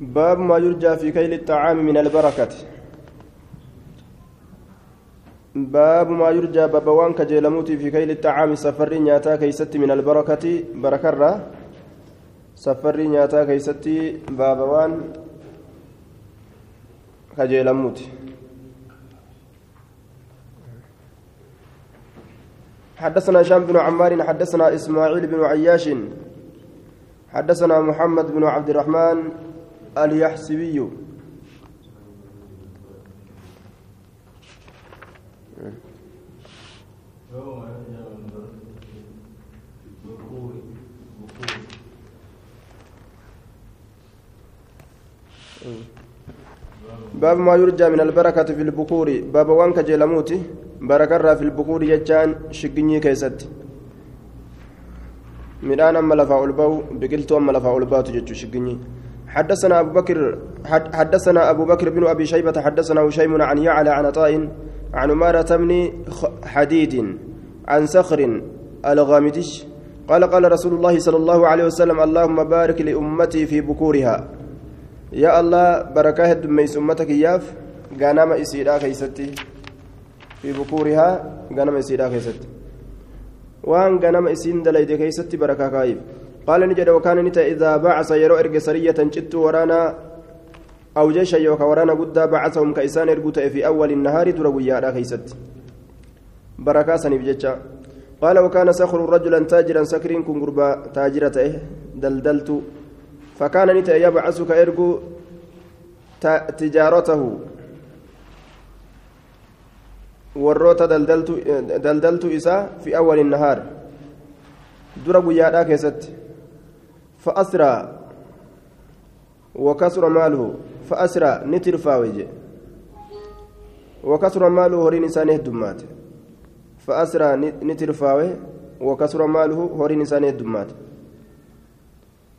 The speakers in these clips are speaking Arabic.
باب ما يرجى في كيل الطعام من البركة. باب ما يرجى baaba waan kajeelamuutii في كيل الطعام safara nyaataa keessatti من البركة. barakaa safara nyaataa keessatti baaba waan kajeelamuutii حدثنا هشام بن عمار حدثنا إسماعيل بن عياش حدثنا محمد بن عبد الرحمن اليحسبي. باب ما يرجى من البركة في البكور باب وانك جيلموتي بركة في البكور يجان شقني كيست midhaan amma lafaa ol bahu biqiltuu amma lafaa حدثنا أبو بكر حدثنا أبو بكر بن أبي شيبة حدثنا هشيم عن يعلى عن عطاء عن أمارة بن حديد عن صخر الغامدش قال قال رسول الله صلى الله عليه وسلم اللهم بارك لأمتي في بكورها. يا الله بركاه دميس أمتك ياف غنم إسيرا كيستي. في بكورها غنم إسيرا كيستي. waan ganama isiin dalayde keeysatti barakaa kaayiif idaa bacasa yeroo erge sariyatan cittuu waraanaa aw jesha yooka waraana guddaa bacasahum ka isaan ergu ta'e fi awwali nahaari dura guyyaadhaa keeysatti barakaa saniif jecha qaala wakaana sakru rajulan taajiran sakriin kun gurbaa taajira ta'e daldaltu فكان نتا يبعث كأرجو تجارته warroota daldaltu isaa fi awwali nahaar dura guyyaadhaa keessatti ni tirfaawe je wakasura maaluhu horiin isaa ni heddummaate fa'asraa ni tirfaawe wakasura maaluhu horiin isaa ni heddummaate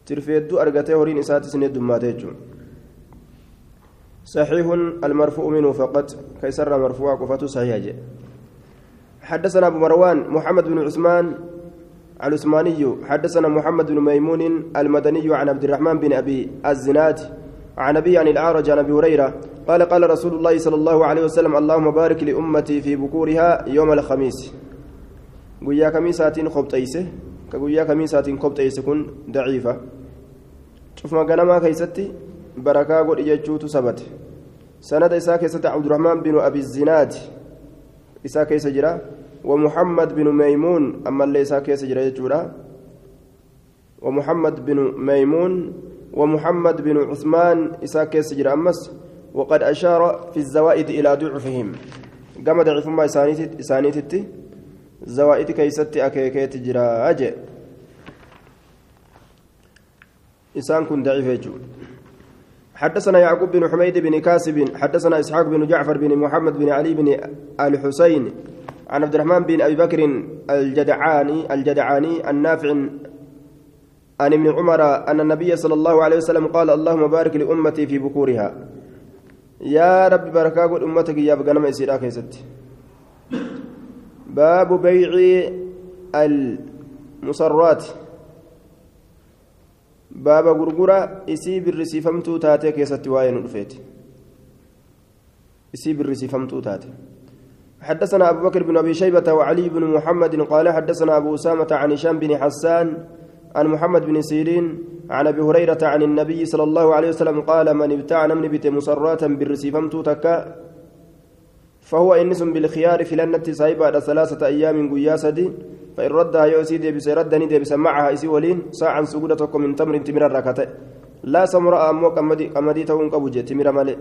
tirfeedduu argatee horiin isaatis ni heddummaate jechuudha صحيح المرفوع منه فقط كيسر مرفوع قفته صحيح حدثنا أبو مروان محمد بن عثمان العثماني حدثنا محمد بن ميمون المدني عن عبد الرحمن بن أبي الزناد عن أبي عن الأعرج عن أبي هريرة قال قال رسول الله صلى الله عليه وسلم اللهم بارك لأمتي في بكورها يوم الخميس. قويا كميسات خبطيسه كقويا كميسات خبطيسه كن ضعيفة. شوف ما قال ما كيستي. barakaa godhi jechuutu sabate sanada isaa keessatti cabdurahmaan binu abi zinaad isaa keessa jira ومحمد بن ميمون أما اللي ساكيس جريتشورا ومحمد بن ميمون ومحمد بن عثمان إساكيس جرى أمس. وقد أشار في الزوائد إلى ضعفهم. قام ضعف ما إسانيتي زوائد كيست أكيكيت جرى أجي. إسان كن ضعيف حدثنا يعقوب بن حميد بن كاسب حدثنا إسحاق بن جعفر بن محمد بن علي بن الحسين عن عبد الرحمن بن أبي بكر الجدعاني الجدعاني النافع عن ابن عمر أن النبي صلى الله عليه وسلم قال اللهم بارك لأمتي في بكورها. يا رب بركة قل أمتك يا بغنم اسيرا كيست باب بيع المصرات. gurgura isii birrisiifamtuu taatee keessatti waa'ee nu dhufeeti isii birrisiifamtuu taate حدثنا أبو بكر بن أبي شيبة وعلي بن محمد قال حدثنا أبو أسامة عن هشام بن حسان عن محمد بن سيرين عن أبي هريرة عن النبي صلى الله عليه وسلم قال من ابتاع نمن بت مسراتا بالرسيفمت تكا فهو إنس بالخيار في لنة سايبة ثلاثة أيام قياسة فإن ردها يوسي ديبس ردني ديبس معها إسي ولين ساعة سجودة من تمر تمر الركعة لا سمراء أمو كمدي كمدي تون قبوجة تمر مالي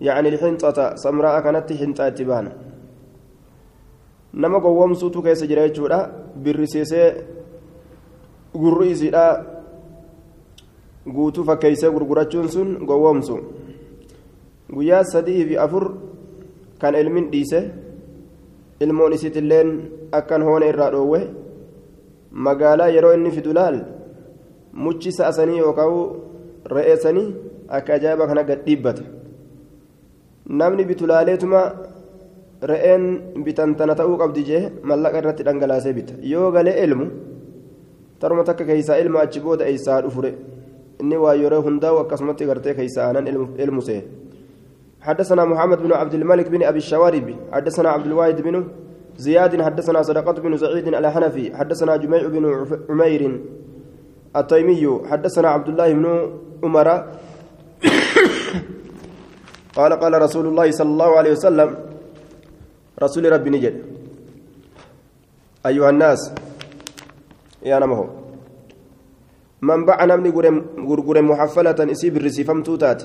يعني الحنطة سمراء كانت حنطة تبان nama gowwoomsuutu keessa jira jechuudha birrisiisee gurri isiidha guutuu fakkeeysee gurgurachuun sun gowwoomsu guyyaa sadii fi afur kan ilmin dhiise ilmoon isiitilleen akkan hoona irraa dhoowwe magaalaa yeroo inni fidu laal muchi sa'asanii yookaan re'eessanii akka ajaa'iba kana gad dhiibbata namni bitulaaleetuma re'een bitantana ta'uu qabdi jee mallaqa irratti dhangalaasee bita. Yoo galee ilmu taruma takka keeysaa ilma achi booda eeysaa dhufure? إني ويرى هندا وكسمت غرتي كيسانا المسيه حدثنا محمد بن عبد الملك بن أبي الشوارب حدثنا عبد الواحد بن زياد حدثنا صدقة بن سعيد الحنفي حدثنا جميع بن عمير التيمي حدثنا عبد الله بن عمر قال قال رسول الله صلى الله عليه وسلم رسول ربي نجد. أيها الناس يا نمه من باع نمني غرغر محفلة إسيب الرسيفم توتات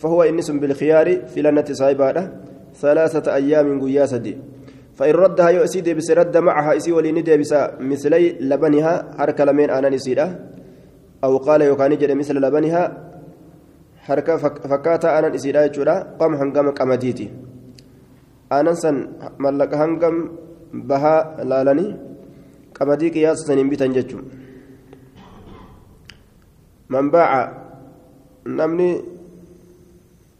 فهو إنس بالخيار في لنة صاحبها ثلاثة أيام قياسدي فإن ردها يؤسي ديبس رد معها إسي ولين ديبس مثلي لبنها حرك لمن أنا نسيده. أو قال يوكاني جد مثل لبنها حرك فكاتا أنا نسيده قم هنقم قمديتي أنا سن ملك هنقم بها لالني قمدي قياس سنين بيتن جتشم من باع نمني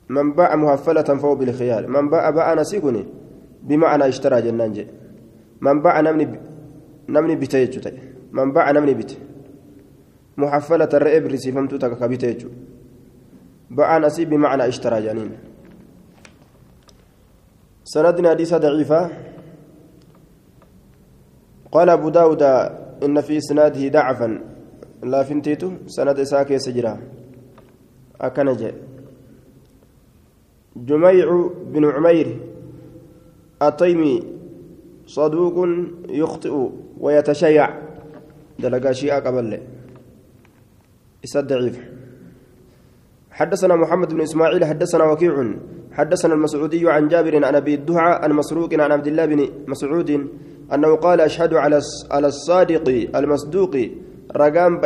من باع مهفلة فهو بالخيار من باع باع نسيقني بمعنى اشترى جنان جي من باع نمني نمني بتيجو من باع نمني بت محفلة الرئيب رسيفمتو تكا بتيجو باع نسي بمعنى اشترى جنين سندنا حديث ضعيفة. قال أبو داود إن في إسناده ضعفا. لا فنتيتو سند إساك يسجرا. أكنج جميع بن عمير التيمي صدوق يخطئ ويتشيع. دلقا شيئا قبل إسد ضعيف. حدثنا محمد بن إسماعيل حدثنا وكيع. حدثنا المسعودي عن جابر عن أبي الدهعى عن مسروق عن عبد الله بن مسعود أنه قال أشهد على على الصادق المصدوق. رقام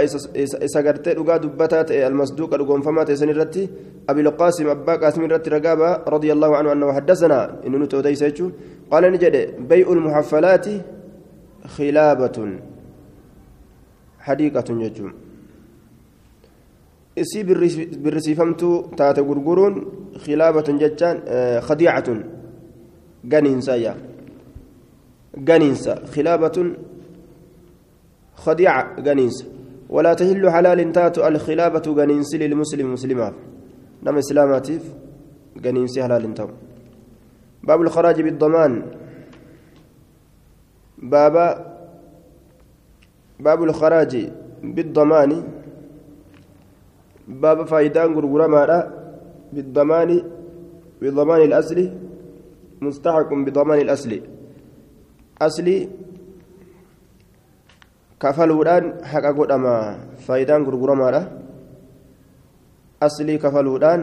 إسقرت رقا دبتات المصدوق رقم فما تسن الرتي أبي القاسم أبا قاسم الرتي رقابة رضي الله عنه أنه حدثنا. إنه نتودي سيتشو قال نجد بيع المحفلات خلابة. حديقة يجوم isii birrisiifamtuu taate gurguruun khilaabatun jechaan khadiicatun ganiinsa yaa ganiinsa khilaabatun khadiica ganiinsa walaa tahillu halaalin taatu alkhilaabatu ganiinsi lilmuslimi muslimaaf nama islaamaatiif ganiinsi halaalin ta'u باب الخراج بالضمان باب باب الخراج بالضمان باب فايدان غرغرمادا بالضمان بضمان الأصل مستحق بضمان الأصل. أصلي كفلودان حق قدما فايدان غرغرمادا أصلي كفلودان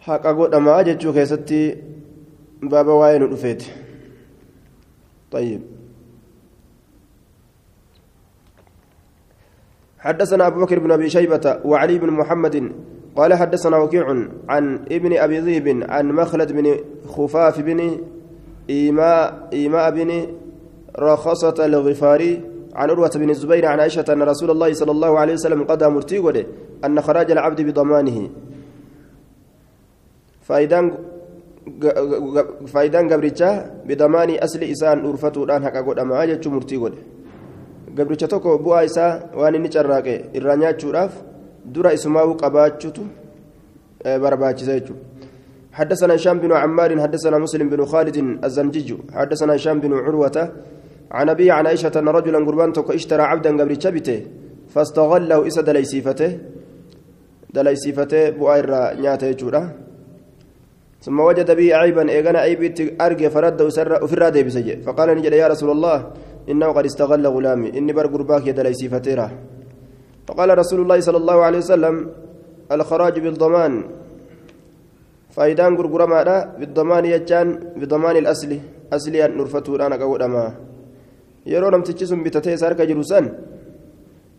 حق قدما جتشو كيستي بابا واين رفيت طيب. حدثنا أبو بكر بن أبي شيبة وعلي بن محمد قال حدثنا وكيع عن ابن أبي ذئب عن مخلد بن خفاف بن إيماء إيماء بن رخصة الغفاري عن عروة بن الزبير عن عائشة أن رسول الله صلى الله عليه وسلم قضى مرتي أن خراج العبد بضمانه. فايدان faayidaan gabrichaa bidamaanii asli isaan dhuunfatuudhaan haqa godhamaa jechuun murtii godhe gabricha tokko bu'aa isaa waan inni carraaqe irraa nyaachuudhaaf dura isumaa'uu qabaachuutu barbaachisa jechuudha. حدثنا هشام بن عمار حدثنا مسلم بن خالد الزنجي حدثنا هشام بن عروة عن أبي عن عائشة أن رجلا قربان اشترى عبدا قبل شبته فاستغله إسا دليسيفته دليسيفته بؤير نياته جورا ثم وجد به عيبا إيغانا عيب أرجع فرده بسجى فقال نجد يا رسول الله إنه قد استغل غلامي. إني بر قرباك يد ليسي فتيرة. فقال رسول الله صلى الله عليه وسلم الخراج بالضمان. فايدان غرغرما بالضمان يجان بضمان الأصل أصلي أن نرفته أنا قول أما yeroo namtichi sun bitatee isa harka jiru san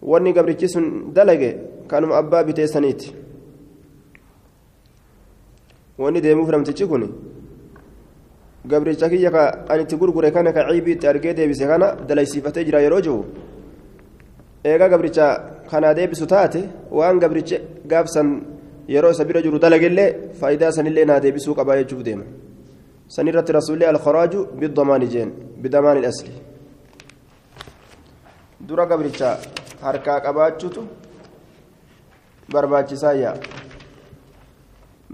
wanni gabrichi sun dalage kanuma abbaa bitee saniiti wanni deemuuf namtichi kun gabricha kiyya ka an itti gurgure kana ka ciibiitti argee deebise kana dalaysiifatee jira yeroo jiru eegaa gabricha kanaa deebisu taate waan gabricha gaafsan yeroo isa bira jiru dalagellee faayidaa sanillee naa deebisuu qabaa jechuuf deema sanirratti rasuullee alkharaaju biddamaani jeen bidamaani asli dura gabricha harkaa qabaachuutu barbaachisaayya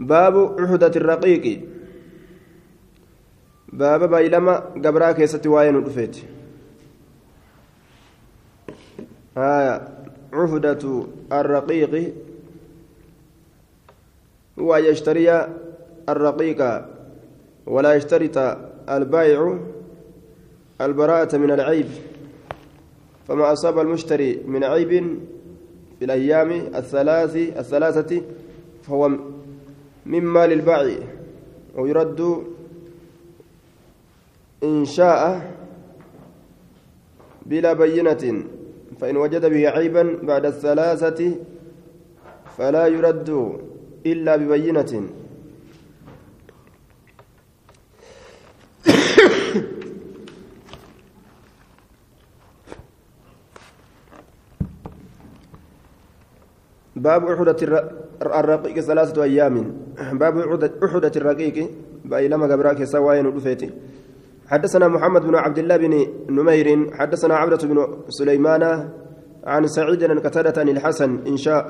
baabu uxudati irraqiiqi baaba baay'ilama gabraa keessatti waa'ee nu dhufeeti. عهدة الرقيق هو أن يشتري الرقيق ولا يشترط البائع البراءة من العيب فما أصاب المشتري من عيب في الأيام الثلاث الثلاثة فهو مما للبائع ويرد إن شاء بلا بينة فإن وجد به عيبا بعد الثلاثة فلا يرد إلا ببينة. باب أحدة الرقيق ثلاثة أيام. باب أحدة الرقيق بأيلما قبراك سواين ودفيتي حدثنا محمد بن عبد الله بن نمير حدثنا عبدة بن سليمان عن سعيد بن قتادة عن الحسن إن شاء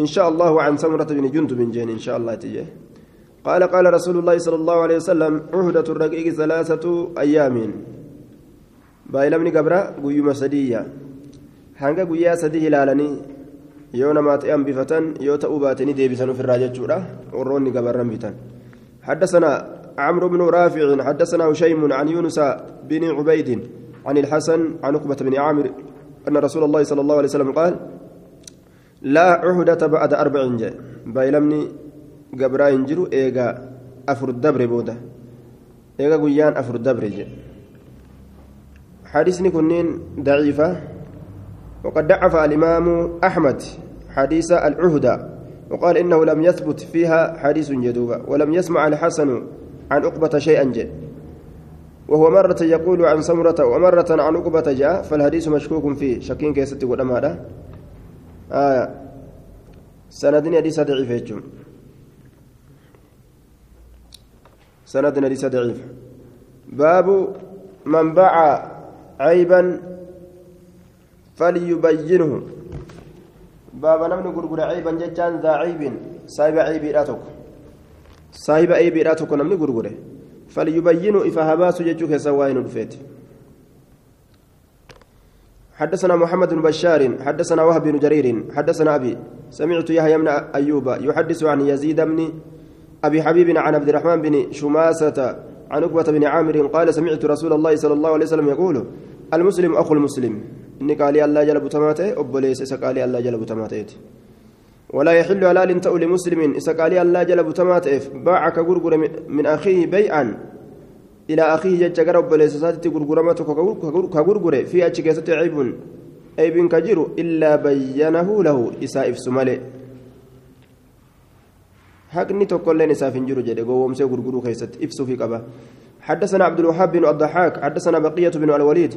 إن شاء الله عن سمرة بن جندب جين إن شاء الله تجيه. قال قال رسول الله صلى الله عليه وسلم عهدة الرقيق ثلاثة أيام. بايلمني قبرا قيوم سدية. hanga guyyaa sadii ilaalanii yoo namaa ta'e hambifatan yoo ta'uu baatanii deebisan ofirraa jechuudha warroonni gabarran bitan حدثنا عمرو بن رافع حدثنا هشيم عن يونس بن عبيد عن الحسن عن عقبة بن عامر أن رسول الله صلى الله عليه وسلم قال لا عهدة بعد أربع جاء. بايلمني قبرا ينجروا إيغا أفر الدبر بودا إيغا قيان أفر الدبر جاء. حديثني كنين ضعيفة. وقد ضعف الإمام أحمد حديث العهدة. وقال إنه لم يثبت فيها حديث جدوبا ولم يسمع الحسن عن عقبة شيئا جاء. وهو مرة يقول عن سمرة ومرة عن عقبة جاء فالحديث مشكوك فيه. شكين كيست قدام هذا؟ آية سندني حديث ضعيف يجم سندني حديث ضعيف باب من باع عيبا فليبينه. باب نمن غرغر عيبا ججان ذا عيب صاحب عيب راتك صاحب عيب راتك نمن غرغره فليبينوا إفهاباس ججوك سواين الفيت حدثنا محمد بن بشار حدثنا وهب بن جرير حدثنا أبي سمعت يحيى بن أيوب يحدث عن يزيد بن أبي حبيب عن عبد الرحمن بن شماسة عن عقبة بن عامر قال سمعت رسول الله صلى الله عليه وسلم يقول المسلم أخو المسلم إني قال الله جل بتماته أبليس سقالي الله جل بتماته ولا يحل حلال تأو لمسلم. إسقالي الله جل بتماته باعك غرغر من أخيه بيعا. إلى أخيه ججر أبليس ساتي غرغرمته كغرغر في أشكيسة عيب. عيب كجر إلا بينه له. إسائف سمالي حقني تقول لنا سافن جرو جدي. قوم سي غرغرو كيست إفسو في قبا. حدثنا عبد الوهاب بن الضحاك حدثنا بقية بن الوليد.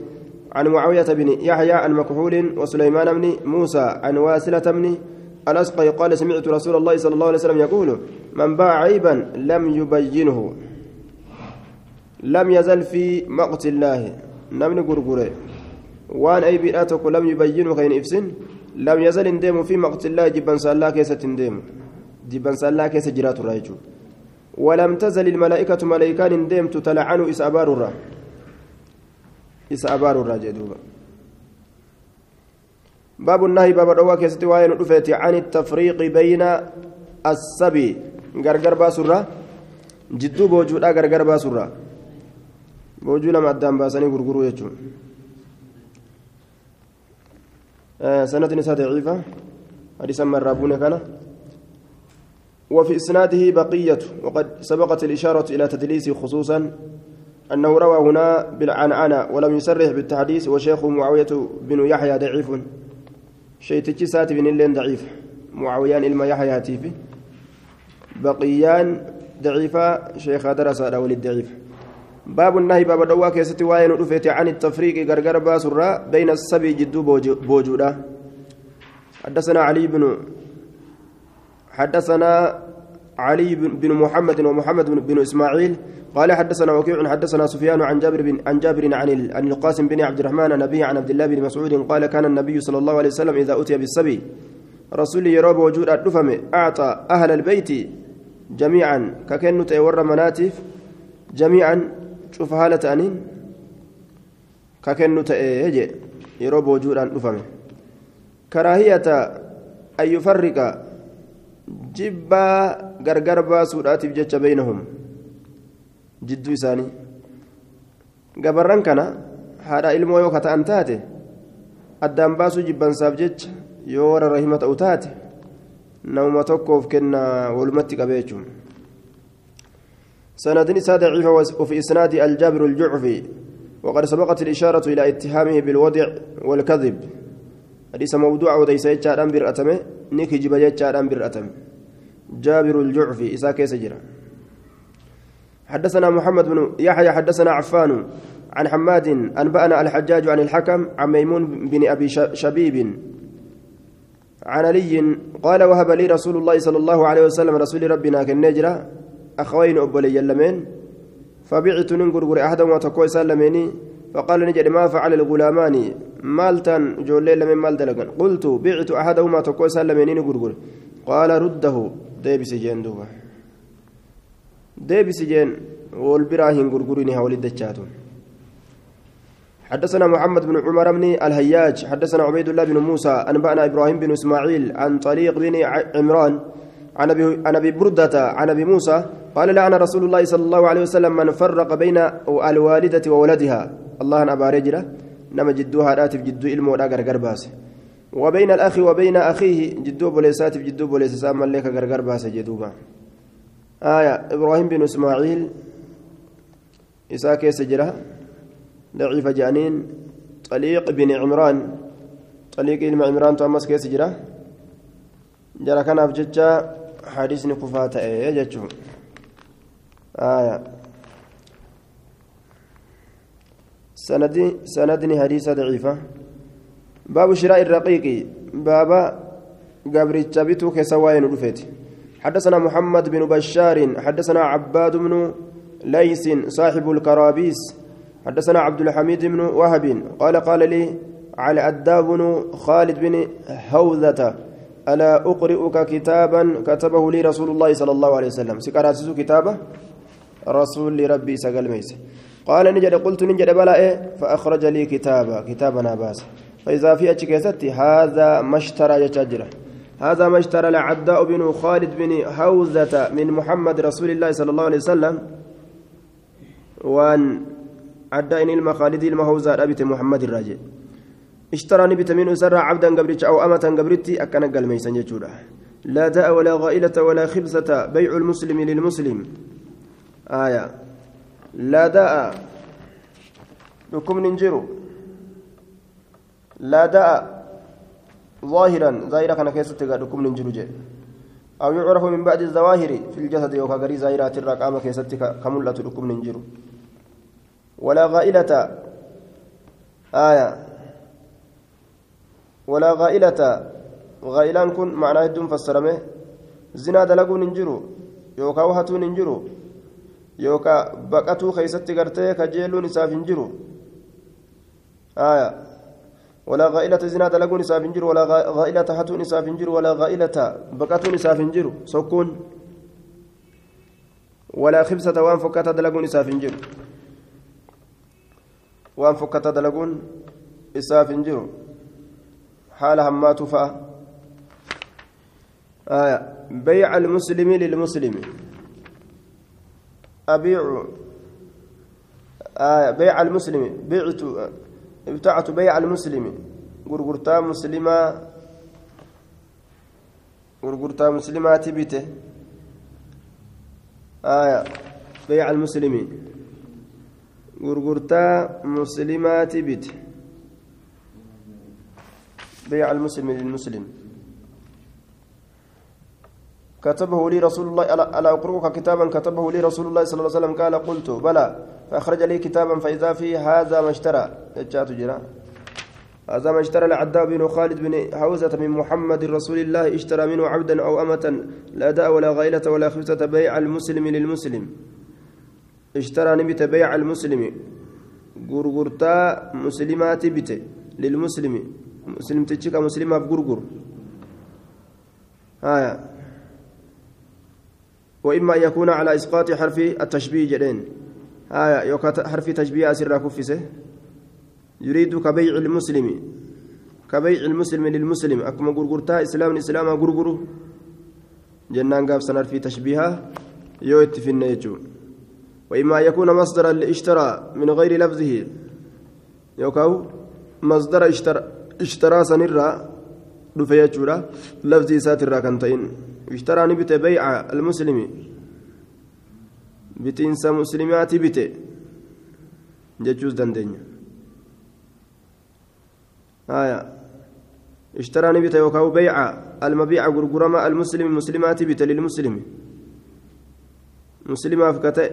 عن معاوية بن يحيى عن مكحول وسليمان بن موسى. عن واسلة بن الأسقي قال سمعت رسول الله صلى الله عليه وسلم يقول من باع عيبا لم يبينه. لم يزل في مقت الله. نمن غرغره وان أي بيئاتك لم يبينه خين إفسن لم يزل انديم في مقت الله. جبا سالا كيسة انديم. جبا سالا كيسة جرات رايجو ولم تزل الملائكة ملائكان انديم تتلعن إسأبار الرّ isa abaaru irraa jee duuba باب النهي باب الروا كيستي وين عن التفريق بين السبي. غرغر باسورا جدو بوجودا غرغر باسورا بوجو لما أدام باسني غرغرو يجون. آه سند نساء ضعيفة. حديث من رابون كان. وفي إسناده بقية. وقد سبقت الإشارة إلى تدليسه خصوصا أنه روى هنا بالعنعنة ولم يصرح بالتحديث وشيخه معاوية بن يحيى ضعيف. بن اللين ضعيف. معاويان إلما يحيى هاتيفي بقيان ضعيفة شيخ درس ولد ضعيف. باب النهي باب دوا كيستي واين رفيت عن التفريق غرغر باسرا بين السبي جدو بوجودا. حدثنا علي بن حدثنا علي بن محمد ومحمد بن إسماعيل قال حدثنا وكيع حدثنا سفيان عن جابر بن عن جابر عن عن القاسم بن عبد الرحمن النبي عن عبد الله بن مسعود قال كان النبي صلى الله عليه وسلم إذا أتي بالسبي رسول يروب وجود الدفم أعطى أهل البيت جميعا ككنو تيور مناتف جميعا شوف حالة أنين ككنو تيجي يروب وجود الدفم. كراهية أن يفرق جبا غرغر باسوداتف جتش بينهم. جدو إساني gabarran kana haadha ilmoo yoo kata'an taate addaan baasuu jibbansaaf jecha yoo warra rahima ta'u taate namuma tokkoof kennaa walumatti qabee jechuun. سند إسناد ضعيف وفي إسناد الجابر الجعفي وقد سبقت الإشارة إلى اتهامه بالوضع والكذب حديث موضوع وديس يجعل أمبر أتمه نيكي جب يجعل أمبر أتمه جابر الجعفي إساك سجرا حدثنا محمد بن يحيى حدثنا عفان عن حماد أنبأنا الحجاج عن الحكم عن ميمون بن أبي شبيب. عن علي قال وهب لي رسول الله صلى الله عليه وسلم رسول ربنا كالنجرة أخوين أبولي يلمين فبعت ننقر أحدهما تقوي سلميني فقال نجد ما فعل الغلامان مالتان جولي لمن مال دلقن. قلت بعت أحدهما تقوي سلميني نقر قال رده. ديبس جين دوبا ديبس جين والبراهين قرقريني هولي دجاتون. حدثنا محمد بن عمر بن الهياج حدثنا عبيد الله بن موسى أنبأنا إبراهيم بن إسماعيل عن طريق بن عمران عن أبي بردة عن أبي موسى قال لعن رسول الله صلى الله عليه وسلم من فرق بين الوالدة وولدها. الله أبا رجلة نما جدوها راتب جدو إلمو راقر قرباس وبين الأخ وبين أخيه جدو بوليسات جدو بوليسات من لك قرقر باس جدوبا. آية إبراهيم بن إسماعيل إساك سجرها ضعيف جانين طليق بن عمران طليق بن عمران توماس كيس جرا جرى كان أفججا حديث نكفات إيه جتشو آية. سندي سندني حديث ضعيفة. باب شراء الرقيق بابا قبرتش بيتو كسواين رفيت حدثنا محمد بن بشار حدثنا عباد بن ليس صاحب الكرابيس حدثنا عبد الحميد بن وهب قال قال لي على أداب بن خالد بن هوذة ألا أقرئك كتابا كتبه لي رسول الله صلى الله عليه وسلم. سكراتس كتابة؟ رسول لربي سقل ميس قال نجد قلت نجد بلا إيه؟ فأخرج لي كتابا كتابا ناباس فإذا في أتشكيستي هذا ما اشترى يتجره هذا ما اشترى العداء بن خالد بن هوذة من محمد رسول الله صلى الله عليه وسلم. وأن عدا إن المخالد المهوزة أبت محمد الراجع. اشترى نبت من أسرى عبدا قبرت أو أمة قبرتي أكن قال ميسان يجورا لا داء ولا غائلة ولا خبزة بيع المسلم للمسلم. آية. لا داء. لكم ننجروا لا داء. ظاهرا ظاهرا كان كيست لكم ننجروا جي أو يعرف من بعد الظواهر في الجسد يوكا غري ظاهرات الرقامة كيست كملة لكم ننجروا ولا غائلة آية. ولا غائلة غائلان كن معناه الدم فسرمه. زنا دلقون انجرو يوكا وهتون انجرو يوكا بقتو خيستي قرتي كجيلون إساف انجرو آية. ولا غائلة زنا دلقون إساف انجرو ولا غائلة هتون إساف انجرو ولا غائلة بقتون إساف انجرو سكون. ولا خبسة وان فكتا دلقون انجرو waan fokkata dalaguun isaaf hin jiru haala hammaatu fa'a بيع المسلم للمسلم. أبيع. آه بيع المسلم. بيعت. ابتعت بيع المسلم. غرغرتا مسلمة. غرغرتا مسلمات بيته آية. بيع المسلمين gurgurtaa muslimaati bite بيع المسلم للمسلم. كتبه لي رسول الله ألا أقرأك كتابا. كتبه لي رسول الله صلى الله عليه وسلم. قال قلت بلى. فأخرج لي كتابا فإذا فيه هذا ما اشترى. هذا ما اشترى العداء بن خالد بن حوزة من محمد رسول الله. اشترى منه عبدا أو أمة لا داء ولا غيلة ولا خبزة بيع المسلم للمسلم. اشترى نبت بيع المسلم. غرغرتا مسلمات بت للمسلم. مسلم تشيك مسلمة بغرغر آية وإما أن يكون على إسقاط حرف التشبيه جدين آية يوكا حرف تشبيه أسر كفسه يريد كبيع المسلم. كبيع المسلم للمسلم. أكما غرغرتا إسلام إسلام غرغرو جنان قاب سنر في تشبيها. يوت في النيجو وإما يكون مصدرا لإشترى من غير لفظه. يوكاو مصدر اشترى إشترى سنرا دفيا جورا لفظي ساترا كنتين إشترى نبت بيع المسلم. مسلمات بت ججوز دندنيا آية اشترى نبت يوكاو بيع المبيع غرغرما المسلم مسلمات بت للمسلم مسلمة فكتئ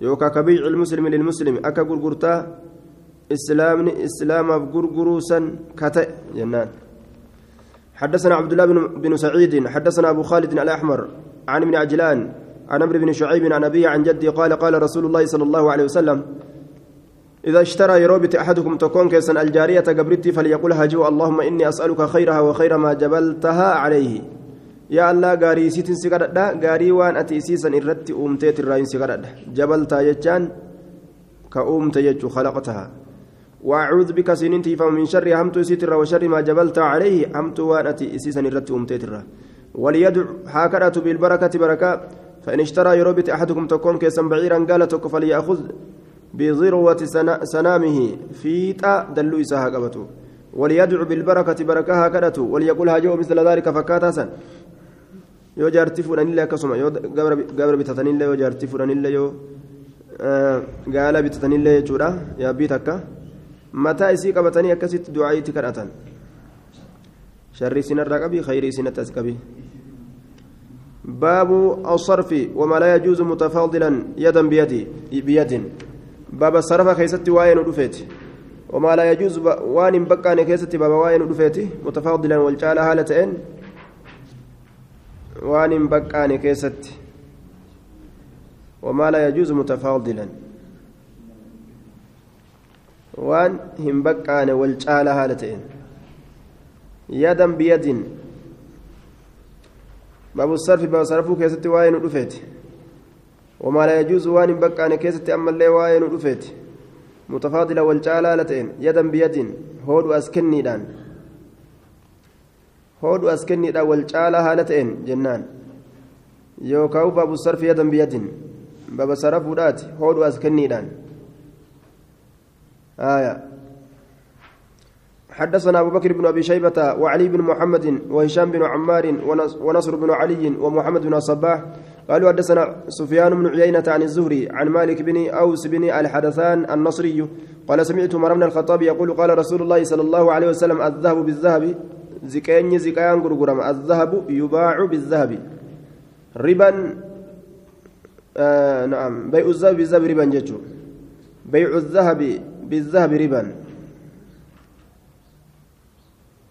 يوكا كبيع المسلم للمسلم أكا غرغرتا إسلامني إسلام غرغروسا كتئ جنان حدثنا عبد الله بن سعيد حدثنا أبو خالد الأحمر عن ابن عجلان عن عمرو بن شعيب عن أبي عن جدي قال قال رسول الله صلى الله عليه وسلم إذا اشترى يروبت أحدكم تكون كيسا الجارية قبرتي فليقول هاجو اللهم إني أسألك خيرها وخير ما جبلتها عليه. يا الله غاري سيتن سيغددا غاري وان أتي سيسن إرتي أمتيت الراين سيغددا جبلتها يجان كأمت يجو خلقتها. وأعوذ بك سنين تيفا من شر همت ستر وشر ما جبلت عليه همت وان أتي سيسن إرتي أمتيت الراين وليدع هكذا بالبركة بركة. فإن اشترى يروبت أحدكم تكون كيسا بعيرا قالت فليأخذ بذروة سنامه فيتا دلو إساها قبته وليدعو بالبركة بركة هكذا وليقول هاجو مثل ذلك فكاتا سن yoo jaartii fuudhanillee akkasuma yoo gabra bitatanillee yoo jaartii fuudhanillee yoo gaala bitatanillee jechuudha yaabbii takka mataa isii qabatanii akkasitti du'aayitti kadhatan sharri isinarraa qabii khayrii isinatti as qabii باب الصرف وما لا يجوز متفاضلا يدا بيد بيد. باب الصرف كيست واين ودفيت. وما لا يجوز وان بقى كيست باب واين ودفيت. متفاضلا والجال هالتين وان بقى كيست. وما لا يجوز متفاضلا. وان هم بقى والجال هالتين يدا بيد. باب الصرف باب صرفه كيست واين ودفيت وما لا يجوز وان بقى كيست أما اللي واين ودفيت متفاضلة والجالالتين يدا بيد هود أسكني دان. هود أسكني دان والجالة هالتين جنان. يوكاو باب الصرف يدا بيد باب صرف ودات هود أسكني آية. حدثنا أبو بكر بن أبي شيبة وعلي بن محمد وهشام بن عمار ونصر بن علي ومحمد بن الصباح قالوا حدثنا سفيان بن عيينة عن الزهري عن مالك بن أوس بن الحدثان النصري قال سمعت عمر بن الخطاب يقول قال رسول الله صلى الله عليه وسلم الذهب بالذهب زكاين زكايان غرغرم الذهب يباع بالذهب ربا آه نعم بيع الذهب بالذهب ربا جتشو بيع الذهب بالذهب ربا.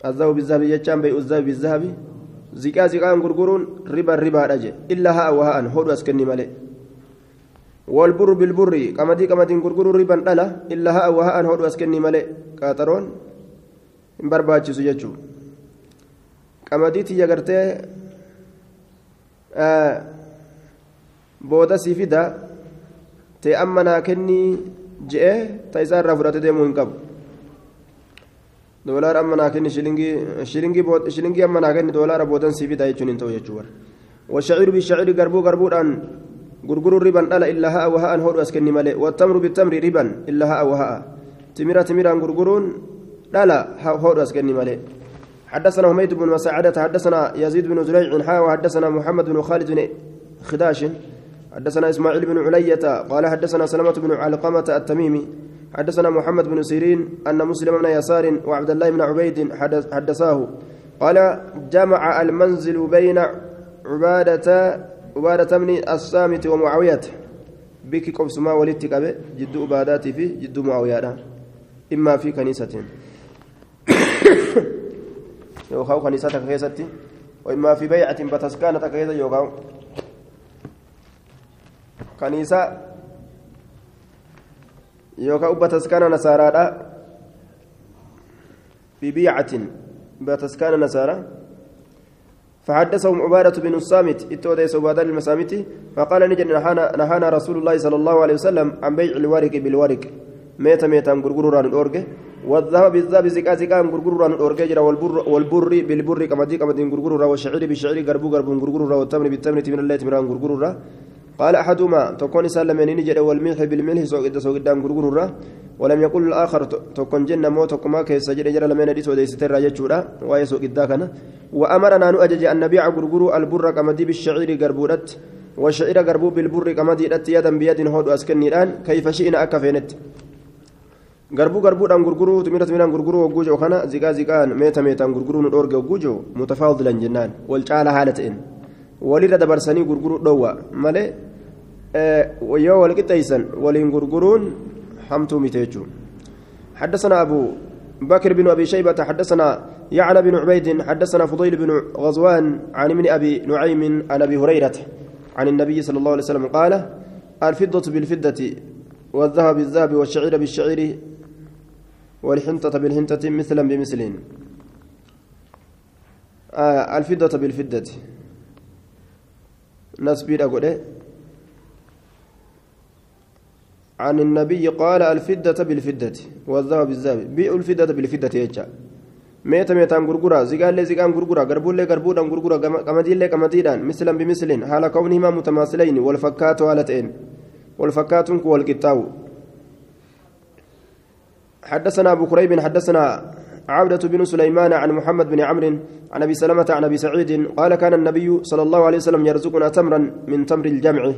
الذهب بالذهب جتشان بيع الذهب بالذهب ziqaa ziqaan gurguruun riba ribaadha je illa ha'a waha'an hodhu as kenni malee walburru bilburri qamadii qamadiin gurguruun riban dhala illa ha'a waha'an hodhu as kenni malee qaaxaroon hin barbaachisu jechuun qamadii tiyya gartee booda sii fida ta'e amma naa kennii je'ee ta isaa irraa fudhatee deemuu hin qabu. doolaara amma naa kenni shilingii shilingii amma naa kenni doolaara boodan sii bitaa jechuun hin ta'u jechuudha والشعير بالشعير قربو قربودان غرغر ربا الا الا ها وها هو اسكني مالي والتمر بالتمر ربا الا ها وها تمرة تمرة غرغرون لا لا هو اسكني مالي حدثنا حميد بن مساعدة حدثنا يزيد بن زريع حا وحدثنا محمد بن خالد بن خداش حدثنا إسماعيل بن علية قال حدثنا سلمة بن علقمة التميمي حدثنا محمد بن سيرين أن مسلم بن يسار وعبد الله بن عبيد حدثاه قال جمع المنزل بين عبادة عبادة بن الصامت ومعاوية. بك قبس ما ولدت جد عبادات في جد معاوية. إما في كنيسة يوخاو كنيسة كيستي وإما في بيعة بتسكانة كيسة يوخاو. كنيسة yookaan ubba taskaana nasaaraadha. Bibiicatin bataskaana nasaara. فحدثهم عبادة بن الصامت اتوديس عبادة المسامت فقال نجد نهانا, رسول الله صلى الله عليه وسلم عن بيع الورق بالورق ميتا ميتا غرغروران اورجه والذهب بالذهب زكا زكا غرغروران اورجه جرا والبر والبر بالبر كمدي كمدي غرغرورا والشعير بالشعير غربو غربو غرغرورا والتمر بالتمر من الله تمران غرغرورا قال أحدهما تكون سلمني نجد والملح بالملح سوق سوق دام غرغرورا ولم يقل الآخر تكون جنة موت كما كيس جرى جرى لمن دي سودي ستر يجورا ويسوق الداكنا وأمرنا أن اجج أن نبيع غرغرو البر كمدي بالشعير غربودت والشعير غربو بالبر كمدي يدا بيد هود اسكنيدان كيف شئنا اكفينت garbuu garbuudhaan gurguruu timira timiraan gurguruu hogguu jiru kana ziqaa ziqaan meeta meetaan gurguruu nu dhoorge hogguu jiru mutafaadilan jennaan walirra dabarsanii gurguruu dhoowwa. Malee yoo wal qixxeeysan waliin gurguruun hamtuu mite jechuudha. حدثنا أبو بكر بن أبي شيبة حدثنا يعلى بن عبيد حدثنا فضيل بن غزوان عن ابن أبي نعيم عن أبي هريرة عن النبي صلى الله عليه وسلم قال الفضة بالفضة والذهب بالذهب والشعير بالشعير والحنطة بالحنطة مثلا بمثل آه الفضة بالفضة نسبي أقول عن النبي قال الفدة بالفدة والذهب بالذهب بيع الفدة بالفدة يجا gurgura zigaallee zigaan gurgura garbuullee garbuudhaan gurgura qamadiillee qamadiidhaan mislan bimislin haala kawnihimaa mutamaasilayni wal fakkaatoo haala ta'een wal fakkaatuun kun wal qixxaawu حدثنا أبو كريب حدثنا عبدة بن سليمان عن محمد بن عمرو عن أبي سلمة عن أبي سعيد قال كان النبي صلى الله عليه وسلم يرزقنا تمرا من تمر الجمع.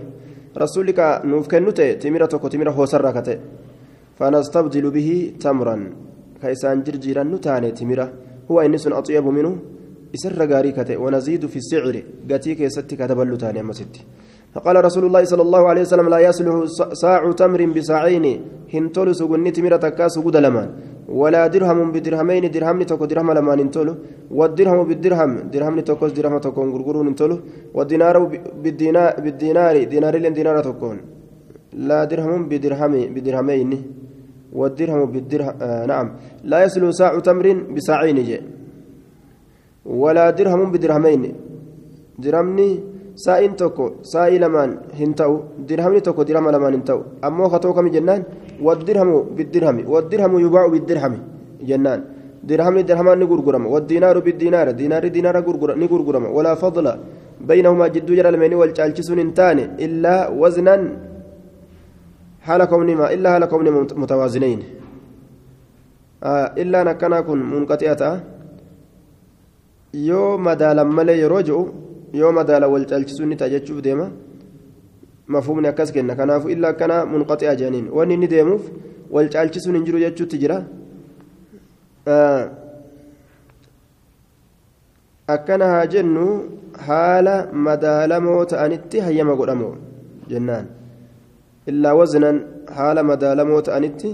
رسولك نوف كنوت تمرتك تمرة هو سركت فنستبدل به تمرا. كيسان جرجيرا نتاني تمرة. هو إنس أطيب منه. إسر غاريكته ونزيد في السعر. قتيك يستك تبلو تاني أما ستي. فقال رسول الله صلى الله عليه وسلم لا يصلح ساع تمر بساعين هنتول سغني تمرة تكا سغد لمان. ولا درهم بدرهمين درهم تكو درهم لمان انتولو والدرهم بالدرهم درهم تكو درهم تكو غرغرون انتولو والدينار بالدينار بالدينار دينار لين دينار تكون لا درهم بدرهم بدرهمين. والدرهم بالدرهم آه نعم. لا يصلح ساع تمر بساعين جي. ولا درهم بدرهمين. درهمني saa'in tokko saa'ii lamaan hin ta'u dirhamni tokko dirhama lamaan hin ta'u ammoo katoo kami jennaan waddirhamu biddirhami waddirhamu yubaa'u biddirhami jennaan dirhamni dirhamaan ni gurgurama waddiinaaru biddiinaara diinaarri diinaara ni gurgurama walaa fadla baynahumaa jidduu jara lameenii wal caalchisuun hin taane illaa waznan haala kownimaa illaa haala kownimaa mutawaazinayn illaan akkanaa kun munqaxi'a ta'a yoo madaalan malee yeroo ji'u wal caalchisuun ni ta'a jechuuf deema mafhumni akkas kenna kanaafu illaa akkana munqaxi'a jedhaniin wanni inni deemuuf wal caalchisuun hin jiru jechuutti jira akkana haa jennu haala madaalamoo ta'anitti hayyama godhamoo jennaan illaa waznan haala madaalamoo ta'anitti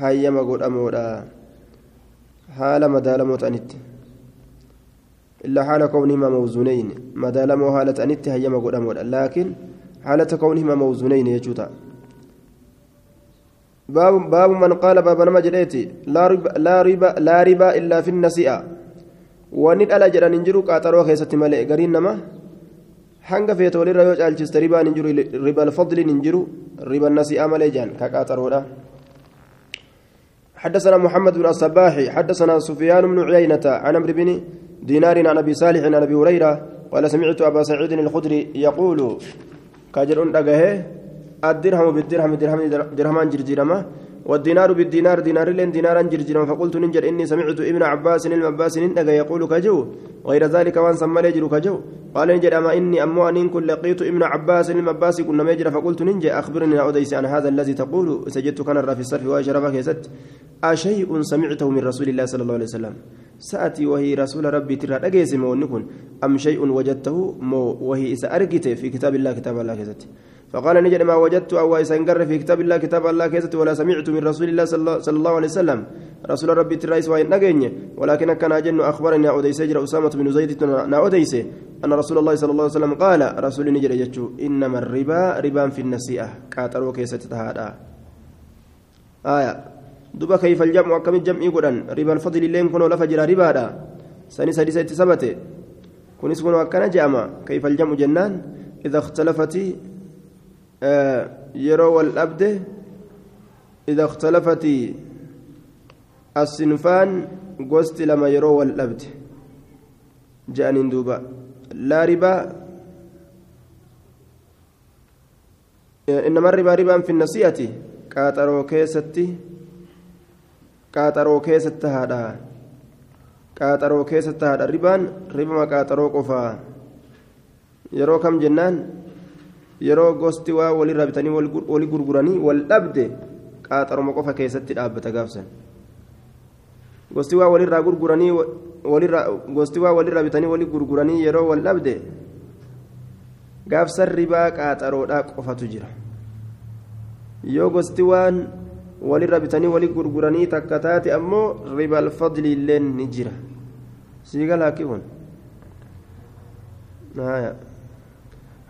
hayyama godhamoodha haala madaalamoo ta'anitti إلا حال كونهما موزونين. ما دالموا حالة أنت هيما قدامون لكن حالة كونهما موزونين يجوتا باب باب من قال باب نما جريتي لا ربا لا ربا لا ربا إلا في النسيئة. وند على جران انجرو قاتروا خيستي مالي غرين نما. hanga feete walirra yoo caalchiste ribaan hin jiru riba alfadliin hin jiru riba nasi'aa حدثنا محمد بن الصباح حدثنا سفيان بن عيينة عن عمرو بن دينار عن أبي صالح عن أبي هريرة قال سمعت أبا سعيد الخدري يقول كاجر دغه الدرهم بالدرهم درهم درهمان جرجرما والدينار بالدينار دينار لين دينارا جرجرما فقلت ننجر إني سمعت ابن عباس المباس دغه يقول كجو غير ذلك وأن سمى يجر كجو. قال نجر أما إني اما أن كن لقيت ابن عباس المباس كنا مجر فقلت ننجر أخبرني اوديس عن هذا الذي تقول. سجدت كان في الصرف واشربك يست أشيء سمعته من رسول الله صلى الله عليه وسلم. سأتي وهي رسول ربي ترى أجيز مونكن. أم شيء وجدته مو وهي سأرجت في كتاب الله كتاب الله كذت فقال نجد ما وجدت أو سنقر في كتاب الله كتاب الله كذت ولا سمعت من رسول الله صلى الله عليه وسلم. رسول ربي ترى وين نجني ولكن كان أجن أخبرني أوديس جرى أسامة بن زيد أوديس أن رسول الله صلى الله عليه وسلم قال رسول نجد يجتو إنما الربا ربا في النسيئة. كاترو كيست هذا آية. kayfa aljamcu akkamitti jam'ii godhan riba alfadli illeen kunoo lafa jira ribaadha sani sadi satti sabate kunis kun akkana je'ama kayfa aljamu jennaan ida ikhtalafati yeroo wal dhabde ida ikhtalafati الصنفان gosti lama yeroo wal dhabde laa ribaa إنما الربا ربا في النصيحة قاطرو كيستي قاطرو كيست هذا قاطرو كيست هذا ربا ما قاطرو قفا yeroo kam jennaan yeroo gosti waa walirraa bitanii wali gurguranii wal dhabde qaaxaroma qofa keessatti dhaabbata gaafsan gosti waa walirraa gurguranii gosti waa walirraa bitanii wali gurguranii yeroo wal dhabde gaafsan ribaa qaaxaroodhaa qofatu jira yoo gosti waan walirra bitanii wali gurguranii takka taate ammoo ribal fadli illeen ni jira siiga laakifun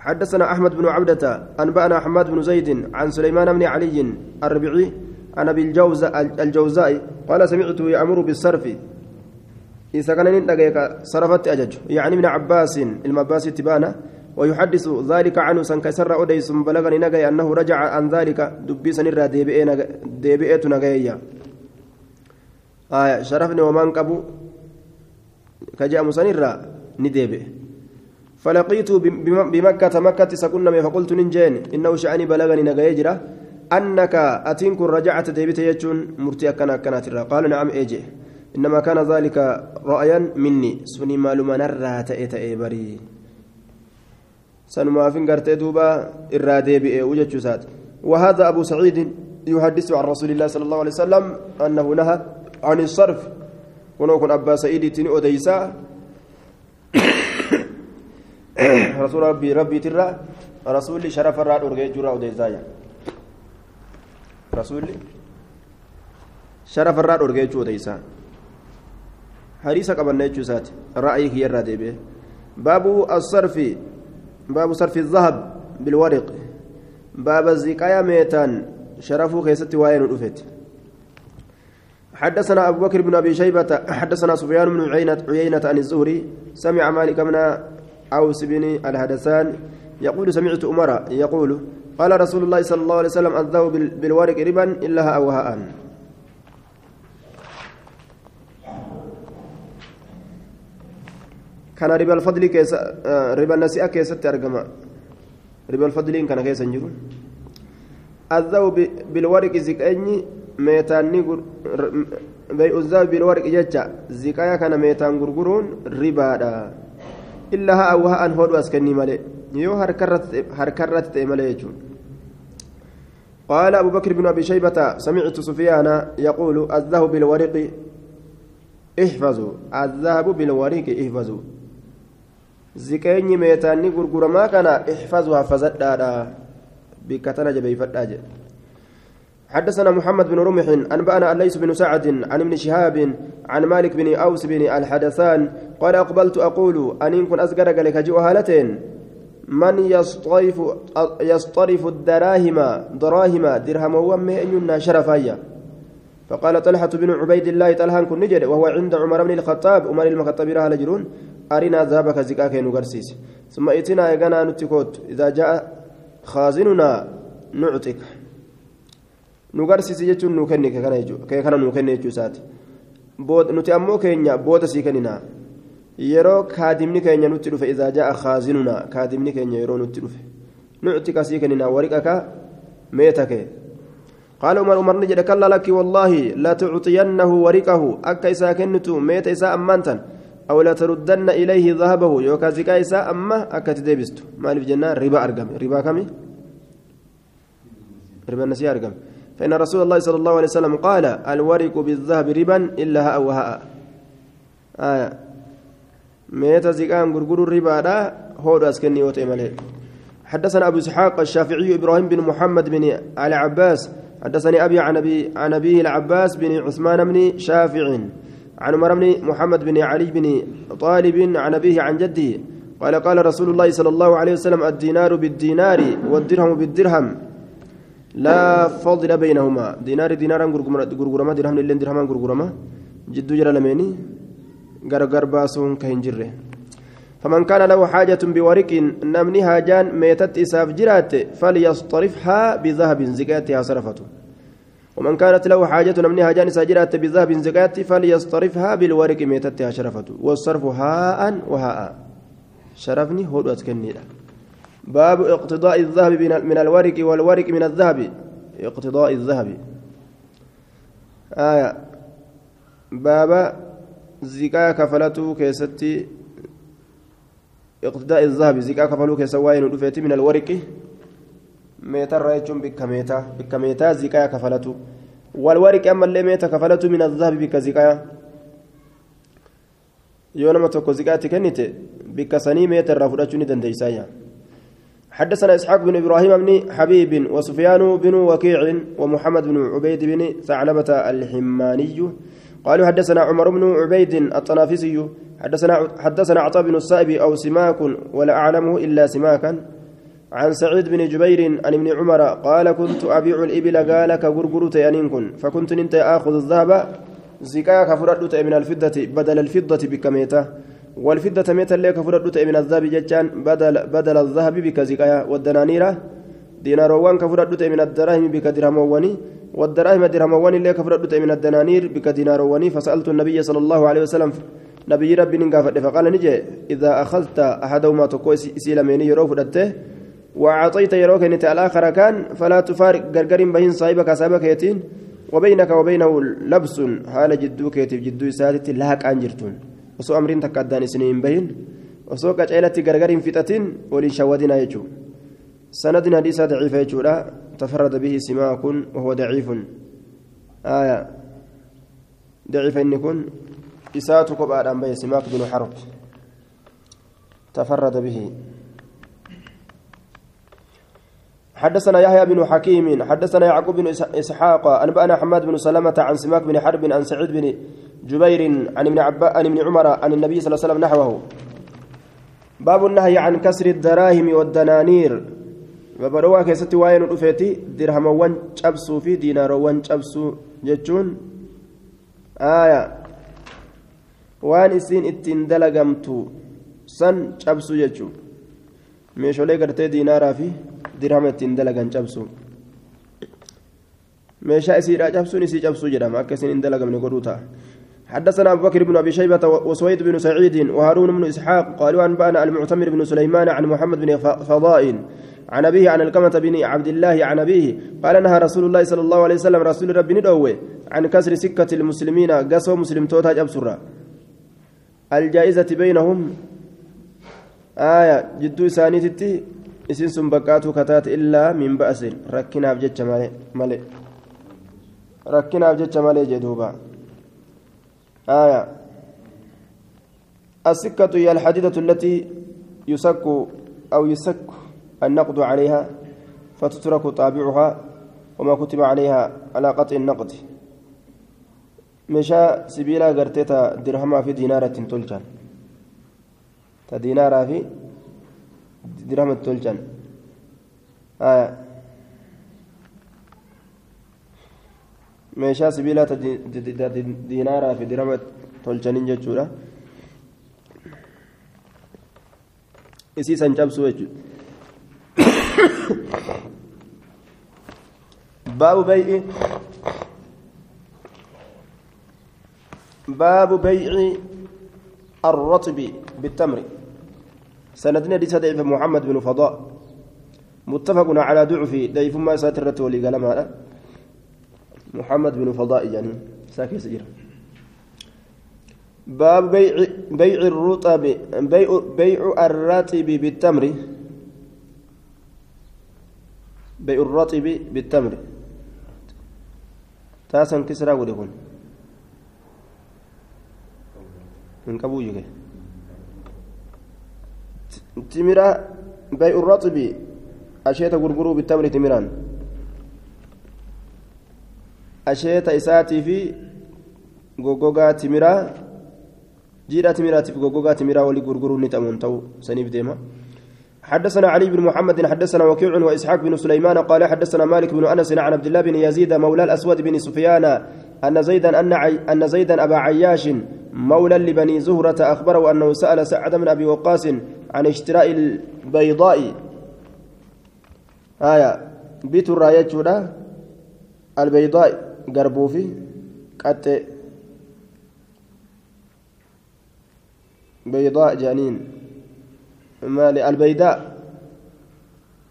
حدثنا أحمد بن عبدة أنبأنا حماد بن زيد عن سليمان بن علي الربيعي عن أبي الجوزاء قال سمعته يأمر بالصرف. إذا كان صرفت أجج. يعني من عباس المباس تبانه ويحدث ذلك عنه سنكسر أديس بلغني نجاي أنه رجع عن ذلك دبي سنرى ديبئت نجايا آية شرفني ومن قبو كجاء مسنرى نديبئ. فلقيت بمكة مكة سكن فقلت ننجين إنه شأني بلغني نجاي جرا أنك أتنك رجعت ديبت يجون مرتي أكنا كانت قال نعم إيجي. إنما كان ذلك رأيا مني. سني معلومة نرى تأتي بري. سنما فين قرتي دوبا إرادي بئي وجدت سات وهذا أبو سعيد يحدث عن رسول الله صلى الله عليه وسلم أنه نهى عن الصرف. ونكون أبا سعيد تني رسول ربي ربي ترى رسول شرف الراد أرجع جرا أديسا رسول شرف الراد أرجع جرا أديسا حريصة قبل نيجو سات رأيك يرى ديبه باب الصرف باب صرف الذهب بالورق باب الزكاية ميتان شرفه كيست وين رفت حدثنا أبو بكر بن أبي شيبة حدثنا سفيان بن عيينة عن الزهري سمع مالك بن أوس بن الهدسان يقول سمعت أمر يقول قال رسول الله صلى الله عليه وسلم الذهب بالورق ربا إلا أو هاء كان ربا الفضل كيس ربا النسيئة كيست أرقما ربا الفضل كان كيس نجر الذهب بالورق زكاني meetaanni بيع الذهب بالورق ججا زكايا كان ميتان غرغرون ربادا. إلا ها أو ها أن هود أسكني مالي. يو هركرت هركرت مالي يجون. قال أبو بكر بن أبي شيبة سمعت سفيان يقول الذهب بالورق احفظوا. الذهب بالورق احفظوا. زكاني ميتاني غرغرما كان احفظوا حفظت بكتنا جبي فتاجة. حدثنا محمد بن رمح أنبأنا الليث بن سعد عن ابن شهاب عن مالك بن أوس بن الحدثان قال أقبلت أقول أن إن كن أسقر لك هالتين من يصطرف يصطرف الدراهم دراهم درهم ومه أن شرفايا؟ فقال طلحة بن عبيد الله طلحة كن نجد وهو عند عمر بن الخطاب. عمر المخطب راه لجرون أرنا ذهبك زكاك نغرسيس ثم ائتنا يغنى نتكوت. إذا جاء خازننا نعطيك nu garsiisi jechuun nu kenne kana nu kenne jechuu isaati nuti ammoo keenya booda sii kennina yeroo kaadimni keenya nutti dhufe izaa ja'a khaazinuna kaadimni keenya yeroo nutti dhufe nuti kasii kennina wariqa ka meeta kee قال عمر عمر نجد كلا لك والله لا تعطينه ورقه أكا إسا كنتو ميت إسا أمانتا أو لا تردن إليه ذهبه يوكا زكا إسا أما أكا تدبستو مالي في جنة ربا أرقم ربا كمي ربا النسي أرقم فإن رسول الله صلى الله عليه وسلم قال الورق بالذهب ربا إلا هاء وهاء. آية. ميت زكان غرغر الربا دا هو أسكني وتيمالي حدثنا أبو إسحاق الشافعي إبراهيم بن محمد بن علي عباس حدثني أبي عن أبي عن أبيه العباس بن عثمان بن شافع. عن عمر بن محمد بن علي بن طالب عن أبيه عن جده. قال قال رسول الله صلى الله عليه وسلم الدينار بالدينار والدرهم بالدرهم. لا فضل بينهما. دينار دينارا غرغرما درهم لين درهما غرغرما. جدو جرى لميني غرغر باسون كهنجره فمن كان له حاجة بورق نمني هاجان ميتت إساف جرات فليصطرفها بذهب زكاتها صرفته ومن كانت له حاجة نمني هاجان ساجرات بذهب زكات فليصطرفها بالورق ميتتها شرفته والصرف هاء وهاء. شرفني هو أتكني باب اقتضاء الذهب من الورق والورق من الذهب. اقتضاء الذهب. آية. باب زكاة كفلته كيستي. اقتداء الذهب. زكاة كفلوك سواين ودفيت من الورق؟ ميتا رايتشون بك ميتا. بك ميتا زكاة كفلته. والورق أما اللي ميتا كفلته من الذهب بك زكاة. يونما توكو زكاة كنت بك سني ميتا رافضتشوني دنديسايا حدثنا إسحاق بن إبراهيم بن حبيب وسفيان بن وكيع ومحمد بن عبيد بن ثعلبة الحماني. قالوا حدثنا عمر بن عبيد الطنافسي. حدثنا حدثنا عطاء بن السائب أو سماك ولا أعلمه إلا سماكا. عن سعيد بن جبير عن ابن عمر قال كنت أبيع الإبل قال كغرغرت ينكن فكنت انت آخذ الذهب زكاك فردت من الفضة بدل الفضة بكميته. والفضة ميتا لك فردت من الذهب جتان بدل بدل الذهب بك زكايا والدنانير ديناروان كفردت من الدراهم بك درهمواني والدراهم درهمواني لك فردت من الدنانير بك دينارواني فسألت النبي صلى الله عليه وسلم نبي ربي نقافت فقال نجي إذا أخذت أحدهما تقوي سيلميني يروف دته وأعطيت يروك أنت الآخر كان فلا تفارق. غرغر بين صاحبك صاحبك يتين. وبينك وبينه لبس حال جدوك يتف جدو سادت لهك أنجرتون. وسو أمرين تكادان سنين بين وسو قجعلت غرغر فتتين ولين شودنا يجو سند حديث ضعيف يجو تفرد به سماك وهو ضعيف آية ضعيف إن يكون إساءة كبار أنبي سماك بن حرب تفرد به حدثنا يحيى بن حكيم حدثنا يعقوب بن إسحاق أنبأنا حماد بن سلمة عن سماك بن حرب عن سعيد بن جبير عن ابن عباس عن ابن عمر عن النبي صلى الله عليه وسلم نحوه باب النهي عن كسر الدراهم والدنانير babarowaa keessatti waa'ee nu dhufeeti dirhamawwan cabsuu fi diinaaroowwan cabsuu jechuun aayaa waan isiin ittiin dalagamtu san cabsu jechuun meeshaalee gartee diinaaraa fi dirhama ittiin dalagan cabsu meeshaa isiidhaa cabsuun isii cabsuu jedhama akka isin hin dalagamne godhuu ta'a حدثنا أبو بكر بن أبي شيبة وسويد بن سعيد وهارون بن إسحاق قالوا أنبأنا المعتمر بن سليمان عن محمد بن فضاء عن أبيه عن القمة بن عبد الله عن أبيه قال نهى رسول الله صلى الله عليه وسلم رسول ربي ندوه عن كسر سكة المسلمين قسوا مسلم توتاج أبصرا الجائزة بينهم آية جدو سانيتي إسين سنبكاتو كتات إلا من بأس. ركنا بجتش مالي ركنا بجتش مالي جدوبا. آية. السكة هي الحديدة التي يسك أو يسك النقد عليها فتترك طابعها وما كتب عليها على قطع النقد. مشى سبيلا قرتيتا درهما في دينارة تلجان تدينارا في درهم تلجان آية. Meeshaa sibiilaa diinaaraa fi dirhama tolchaniin jechuudha isii san cabsuu jechuudha baabu bay'i baabu bay'i الرطب بالتمر سندنا دي ضعيف محمد بن فضاء متفق على ضعف ضعيف ما ساترت ولي قلم هذا محمد بن فضاء يعني ساكي سجرا باب بيع بيع الرطب بيع بيع الرطب بالتمر. بيع الرطب بالتمر. تاسن كسرى ودكون من كبوجك تمرة بيع الرطب. أشيت غرغرو بالتمر تمران. Asheeta isaatii fi goggogaa timiraa jiidhaa timiraatiif goggogaa timiraa walii gurguruun ni ta'uun ta'u saniif deema. حدثنا علي بن محمد حدثنا وكيع وإسحاق بن سليمان قال حدثنا مالك بن أنس عن عبد الله بن يزيد مولى الأسود بن سفيان أن زيدا أن أن زيدا أبا عياش مولى لبني زهرة أخبره أنه سأل سعد بن أبي وقاص عن اشتراء البيضاء. آية بيت الراية البيضاء. قربوفي قد بيضاء جانين مالي البيداء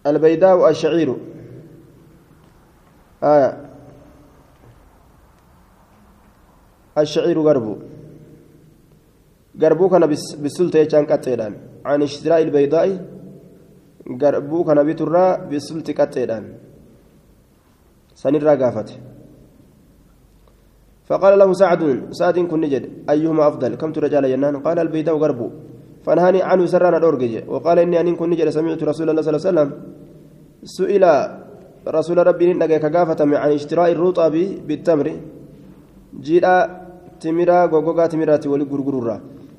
البيداء الشعير آية الشعير قربو قربو كان بالسلطة يجان قتيلان عن اشتراء البيضاء قربو كان بترى بالسلطة قتيلان سنرى قافته فقال له سعد سعد كن نجد أيهما أفضل؟ كم رجال ينان؟ قال البيداء غربو فنهاني عنه سرانا دورجي وقال إني أن كن نجد سمعت رسول الله صلى الله عليه وسلم سئل رسول ربي نجا كغافة عن اشتراء الرطب بالتمر. جيدا تمرا غوغا تمراتي ولي غرغرورا.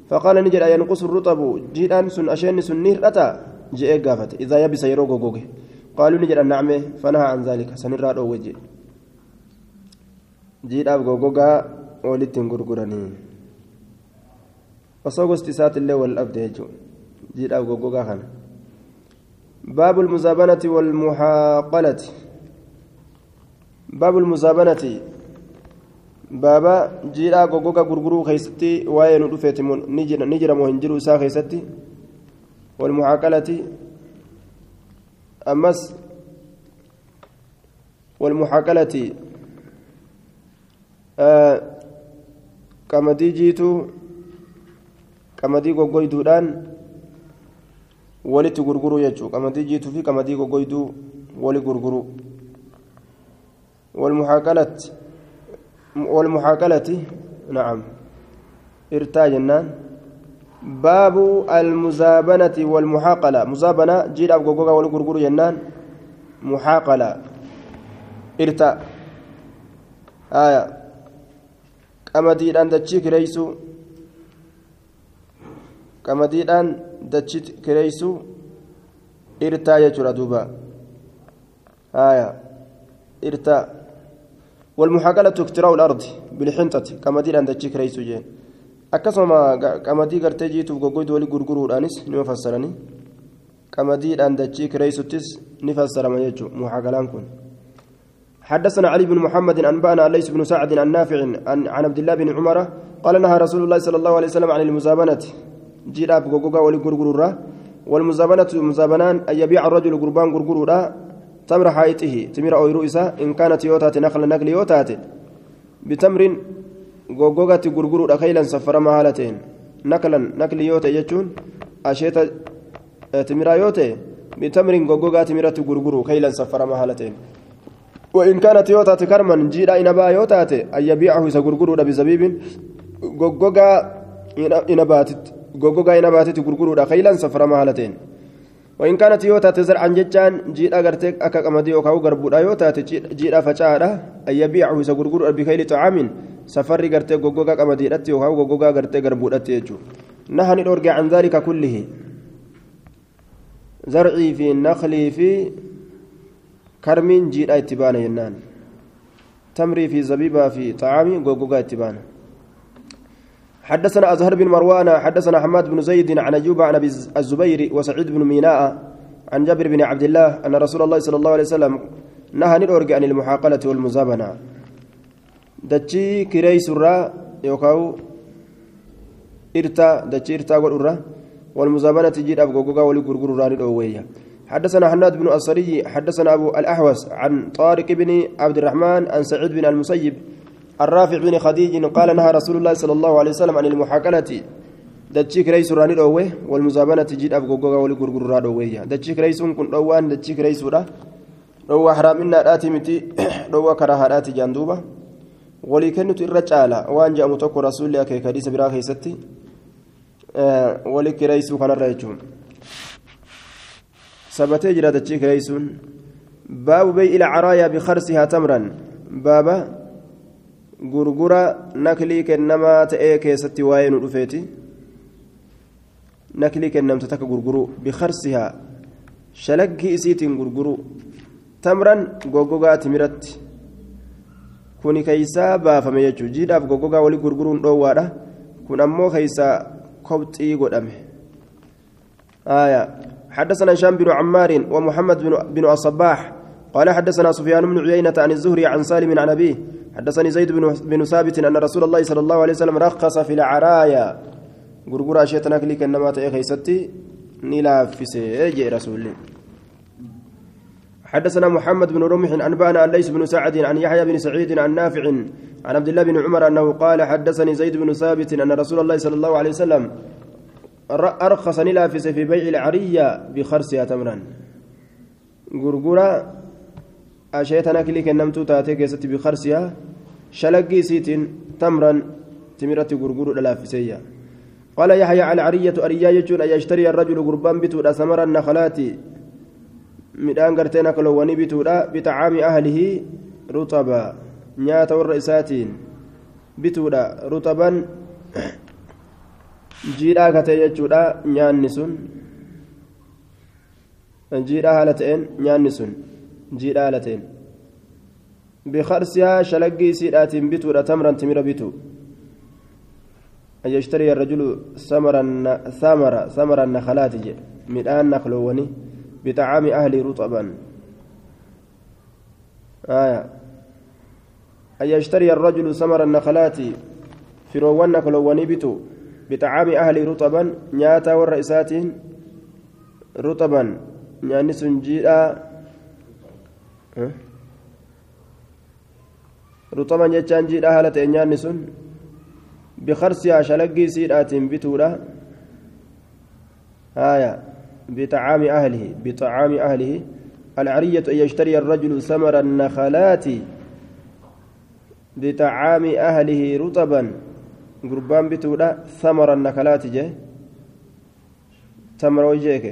فقال نجد ينقص الرطب جيدا سن أشين سن نيرتا جاء غافة إذا يبس يرو غوغوغي قالوا نجد نعم فنهى عن ذلك. سنرى وجه. Jiidhaaf goggogaa walitti hin gurguranii. Osoo gosti isaatiillee wal dhabde jechuudha jiidhaaf goggogaa kana. باب المزابنة والمحاقلة باب المزابنة بابا جيرا غوغوغا غرغرو خيستي واي ندفت نجر نجر مهنجرو سا خيستي والمحاقلة أمس والمحاقلة qamadii jiituu qamadii goggoyduudhaan walitti gurguruu jechuudha qamadii jiituu fi qamadii goggoyduu wali gurguruu والمحاكلة نعم ارتاج جنان باب المزابنة والمحاقلة مزابنة جيل أبو جوجا والغرغر جنان محاقلة ارتا آية qamadiidhaan dachii kireeysu qamadiidhaan dachii kireeysu irtaa jechuudha duuba haya irtaa والمحاكلة اكتراء الأرض بالحنطة قمدير دتشي كريسو جين akkasuma qamadii gartee jiituuf goggoydu walii gurguruudhaanis ni fassarani qamadiidhaan dachii kireessuttis ni fassarama jechuudha muhaakalaan kun حدثنا علي بن محمد أنبأنا ليس بن سعد عن نافع عن, عن عبد الله بن عمر قال نهى رسول الله صلى الله عليه وسلم عن المزابنة. جيراب غوغا ولغرغرورا. والمزابنة مزابنان أن يبيع الرجل قربان غرغرورا تمر حائطه. تمر أو رؤسا إن كانت يوتات نخل نقل يوتات. بتمر غوغا غرغرورا خيلا سفر مهالتين. نقلا نقل يوتا يجون. أشيت تمر يوتا بتمر غوغا تمرة غرغرو خيلا سفر مهالتين. وإن كانت يوتات كرما جيدا إنبا يوتات أن يبيعه سغرغرو بزبيب. غوغا إنباتت غوغا إنباتت غرغرو خيلا سفر مهالتين. وإن كانت يوتات زرعا ججان جيدا غرتك أكا قمدي وكاو غربودا يوتات جيدا فچادا أن يبيعه سغرغرو بخيل طعام. سفر غرتك غوغا قمدي دتي وكاو غوغا غرتك غربودا يجو نهني دورغي عن ذلك كله. زرعي في نخلي في كرمين جيدا اتبانا ينان تمري في زبيبة في طعامي غوغوغا اتبانا حدثنا أزهر بن مروان حدثنا حماد بن زيد عن أيوب عن أبي الزبير وسعيد بن ميناء عن جابر بن عبد الله أن رسول الله صلى الله عليه وسلم نهى نرجع عن المحاقلة والمزابنة. دتشي كري سرا يوكاو إرتا دتشي إرتا والأرة والمزابنة جيد أبو غوغا ولي غرغر راني حدثنا حناد بن الصري حدثنا أبو الأحوس عن طارق بن عبد الرحمن عن سعيد بن المسيب الرافع بن خديج قال نهى رسول الله صلى الله عليه وسلم عن المحاكلة دتشيك رئيس راني دوه والمزابنة جيد أبو غوغا ولي غرغر دوه دتشيك رئيس كن دوان دتشيك رئيس را دوه حرام إن آتي متي دوه كراهة آتي جاندوبة. ولي كنت الرجالة وان جاء متوكو رسول الله كي كديس براخي ستي. آه ولي كرئيس كان الرجل sabatee jira dachii kireeysuun baabu bey'ila caraayaa bikarsihaa tamran baaba gurgura naklii kennamaa ta'ee keessatti waa'ee nu dhufeeti naklii kennamte takka gurguruu bikarsihaa shalaggii isiitiin gurguruu tamran goggogaa timiratti kuni keeysaa baafame jechuu jiidhaaf goggogaa wali gurguruun dhoowwaadha كن أمو خيسا كوبتي قدامه آية حدثنا هشام بن عمار ومحمد بن, الصباح قال حدثنا سفيان بن عيينة عن الزهري عن سالم عن أبيه. حدثني زيد بن, ثابت أن رسول الله صلى الله عليه وسلم رخص في العرايا. غرغرة شيطان كليك إنما تأخيستي نلا في سيجي رسول الله حدثنا محمد بن رمح أنبانا عن ليس بن سعد عن يحيى بن سعيد عن نافع عن عبد الله بن عمر أنه قال حدثني زيد بن ثابت أن رسول الله صلى الله عليه وسلم أرخص نلافس في بيع العرية بخرسها تمرا غرغرة أشيتنا كليك النمتو تاتي كيست بخرسها شلقي سيت تمرا تمرة غرغر لافسية قال يحيى على عرية أريا يجون أن يشتري الرجل قربان بتودا ثمر النخلات midhaan garteen akka loowwanii bituudha bitacaami ahlihi ruxaba nyaata warra isaatiin bituudha ruxaban jiidhaa katee jechuudha nyaanni sun jiidhaa haala ta'een nyaanni sun jiidhaa haala ta'een bikarsihaa shalaggii isiidhaatiin bituudha tamran timira bitu أن يشتري الرجل ثمر ثمر ثمر النخلات مدان نخلوني بطعام أهل رطبا آية أن يشتري الرجل ثمر النخلات في روان نخلوني بتو بطعام أهل رطبا نياتا والرئيسات رطبا. يعني سنجيئا رطبا جتان جيئا هالة يعني سن. شلقي سيئات بتولا آية بطعام أهله. بطعام أهله. العرية أن يشتري الرجل ثمر النخلات. بطعام أهله رطبا. قربان بتولا ثمر النخلات جه تمر وجهك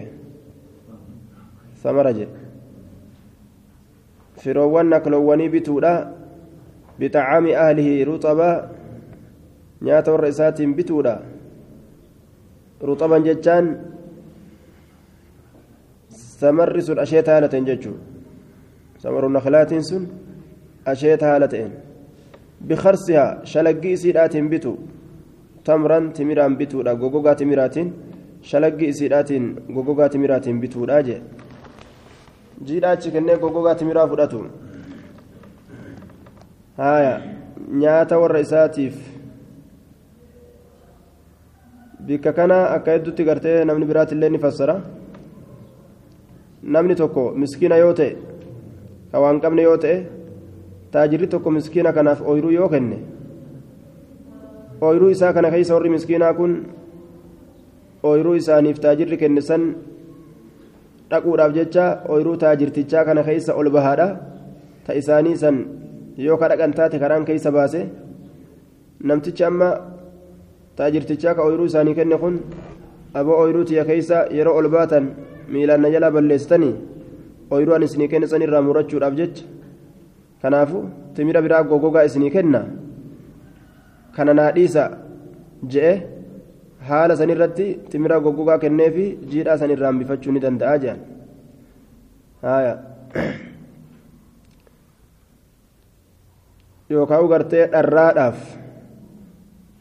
ثمر جه فروان نكلواني بتولا بطعام أهله رطبا nyaata warra isaatiin bituudha ruxaban jechaan samarri sun asheeta haala ta'en jechuudha samaru naklaatiin sun asheeta haala ta'en bikarsihaa shalaggii isiidhaatiin bitu tamran timiraan bituudha. Gogogaa timiraatiin shalaggii isiidhaatiin gogogaa timiraatiin bituudha jee. Jiidhaa achi kennee gogogaa timiraa fudhatu. Haaya nyaata warra isaatiif bikka kana akka hedduutti gartee namni biraatillee ni fassara. Namni tokko miskiina yoo ta'e ka waan qabne yoo ta'e taajirri tokko miskiina kanaaf ooyiruu yoo kenne ooyiruu isaa kana keessa warri miskiinaa kun ooyiruu isaaniif taajirri kenne san dhaquudhaaf jecha ooyiruu taajirtichaa kana keessa ol bahaadha ta isaanii san yoo ka dhaqan taate karaan keessa baase namtichi amma taajirtichaa ka ooyiruu isaanii kenne kun aboo ooyiruu tiyya keessa yeroo ol baatan miilaan na jalaa balleessitanii ooyiruu an isinii kenne san irraa murachuudhaaf jecha kanaafu timira biraa gogogaa isinii kenna kana naa dhiisa je'e haala san irratti timira gogogaa kenneefi jiidhaa san irraa hambifachuu ni danda'a jedhan haaya yookaan gartee dharraadhaaf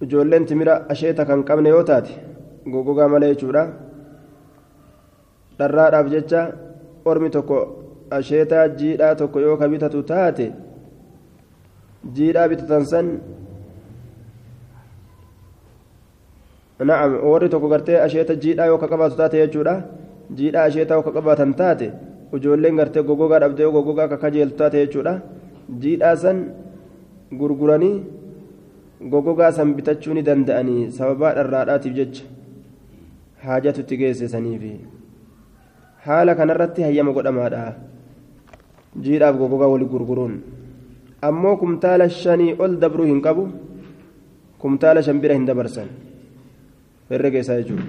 ijoolleen timira asheeta kan qabne yoo taate gogogaa malee jechuudha dharraadhaaf jecha ormi tokko asheetaa jiidhaa tokko yoo ka taate jiidhaa bitatan san na'am warri tokko gartee asheeta jiidhaa yoo ka qabaatu taate jechuudha. Jiidhaa asheetaa yoo ka qabaatan taate ijoolleen gartee gogogaa dhabdee yoo gogogaa ka kajeeltu taate jechuudha. Jiidhaa san gurguranii gogogaa san bitachuu ni danda'anii sababaa dharraadhaatiif jecha haajatu itti geessisaniifi. Haala kanarratti hayyama godhamaadha. Jiidhaaf gogogaa wali gurguruun. Ammoo kumtaala shanii ol dabruu hin qabu. Kumtaala shan bira hin dabarsan herrega isaa jechuudha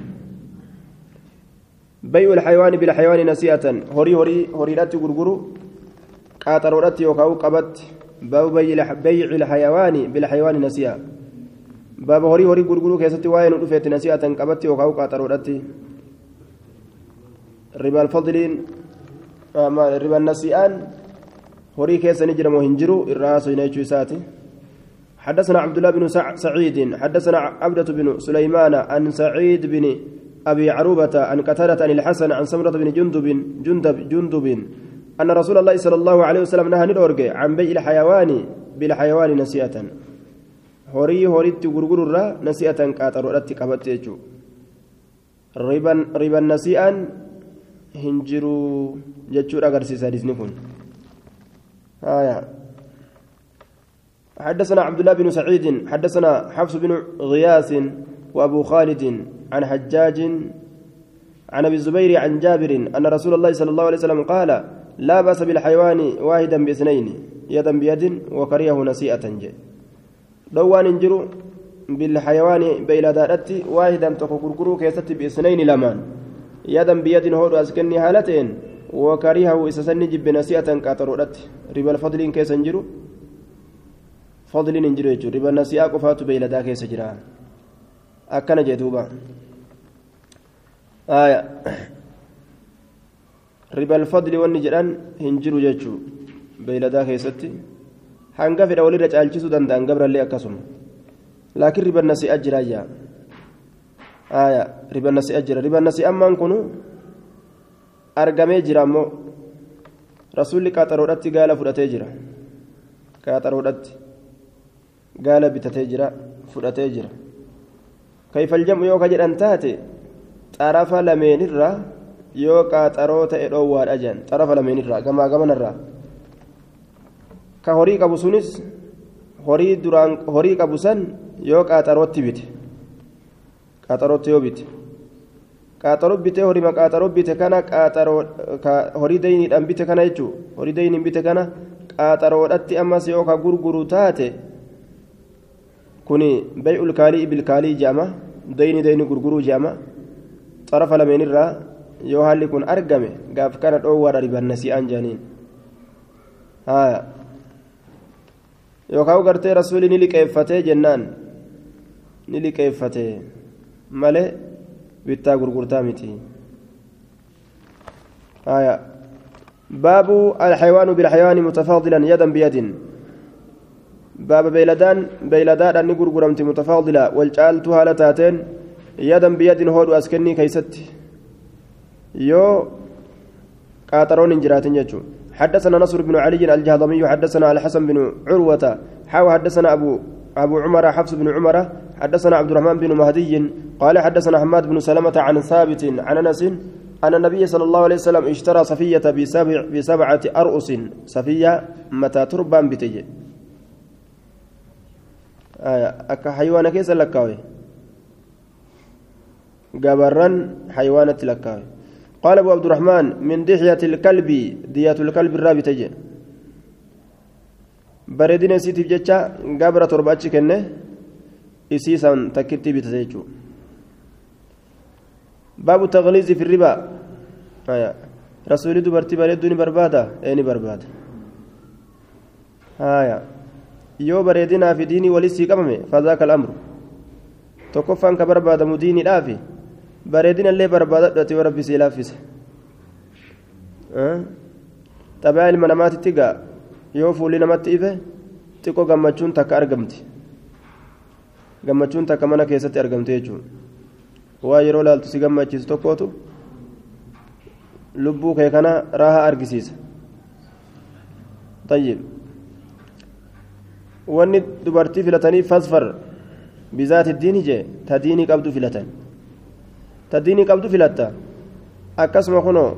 bay'u alxayawaani bilxayawaani nasi'atan horii horii horiidhatti gurguru qaaxaroodhatti yookaan qabatti باب بيع الحيوان بالحيوان نسيا باب هوري هوري غرغرو كيستي واي ندفت نسيئة قبتي وكاو قاطرودتي ربا الفضلين ما ربا النسيان هوري كيس نجرم هنجرو. الرأس ينيچو ساتي. حدثنا عبد الله بن سعيد حدثنا عبدة بن سليمان عن سعيد بن أبي عروبة عن قتادة عن الحسن عن سمرة بن جندب جندب جندب أن رسول الله صلى الله عليه وسلم نهى ندورج عن بيع الحيوان بالحيوان نسيئة. horii horiitti gurgururraa nasi'atan qaaxaroodhatti qabatte jechuudha riban nasi'aan hin jiru jechuudha agarsiisa hadisni kun حدثنا عبد الله بن سعيد حدثنا حفص بن غياث وابو خالد عن حجاج عن ابي الزبير عن جابر ان رسول الله صلى الله عليه وسلم قال لا باس بالحيوان واحدا باثنين يدا بيد وكريه نسيئه جي jiru bilhayawaani beeyladaadhatti waahidan tokko gurguruu keessatti biisnayni lamaan yadan biyyadin hodhu as kenni haala ta'een wakarihahu isa sanni jibbe nasi'atan qaxaroodhatti ribal fadliin hin jiru jechuudha riba nasi'aa qofaatu beeyladaa keessa jira akkana jee duuba ribal fadli wanni jedhan hin jiru jechuu beeyladaa keessatti hanga fedha walirra caalchisuu danda'an gabrallee akkasuma laakiin ribanna si'a jira yaa aya ribanna si'a jira ribanna si'ammaan kunu argamee jira ammoo rasuulli qaaxaroodhatti gaala fudhatee jira qaaxaroodhatti gaala bitatee jira fudhatee jira kayfaljamu yoo ka jedhan taate xarafa lameenirraa yoo qaaxaroo ta'e dhoowwaadha jedhan xarafa lameenirraa gamaa gamanarraa ka horii qabu sunis horii duraan horii qabu san yoo qaaxarootti bite qaaxarootti yoo bite qaaxaroo bitee horima qaaxaroo bite kana horii dayniidhaan bite kana jechuun horii dayniin bite kana qaaxaroodhatti ammas yoo ka gurguru taate kuni bay'ul kaalii bilkaalii jedhama dayni dayni gurguruu jedhama xarafa lameenirraa yoo haalli kun argame gaaf kana dhoowwaadha ribanna si'aan jedhaniin haaya. yookaan gartee rasuuli ni liqeeffatee jennaan ni liqeeffatee malee bittaa gurgurtaa miti baabu alxayawaanu bilxayawaani mutafaadilan yadan biyadin ni gurguramti mutafaadila wal caaltu haala taateen yadan biyadin hoodhu as kennii keeysatti yoo qaaxaroon hin jiraatin jechuudha حدثنا نصر بن علي الجهضمي حدثنا الحسن بن عروة حاو حدثنا أبو أبو عمر حفص بن عمر حدثنا عبد الرحمن بن مهدي قال حدثنا حماد بن سلمة عن ثابت عن أنس أن النبي صلى الله عليه وسلم اشترى صفية بسبع بسبعة أرؤس صفية متى تربان بتجي. أكا حيوان كيس لكاوي جبران حيوانة لكاوي قال أبو عبد الرحمن من دحية الكلب دية الكلب الرابط تجي bareedina isiitiif jecha gabra torba achi kenne isiisan takkitti bitate jechuudha baabu taqliizii fi ribaa rasuulli dubartii bareedduu ni barbaada ee ni barbaada yoo bareedinaa fi diinii walisii qabame fazaaka al'amru. Tokkoffaan ka barbaadamu diiniidhaafi bareedina illee barbaadadhati yoo rabbi sii laaffise xabaa ilma namaatitti gaa. Yoo fuulli namatti ife xiqqoo gammachuun takka argamti. Gammachuun takka mana keessatti argamte jechuudha waa yeroo laaltu si gammachiisu tokkootu lubbuu kee kana raaha argisiisa. Tayyib wanni dubartii filatanii fasfar bizaati diini jee ta diinii qabdu filatan ta diinii qabdu filatta akkasuma kunoo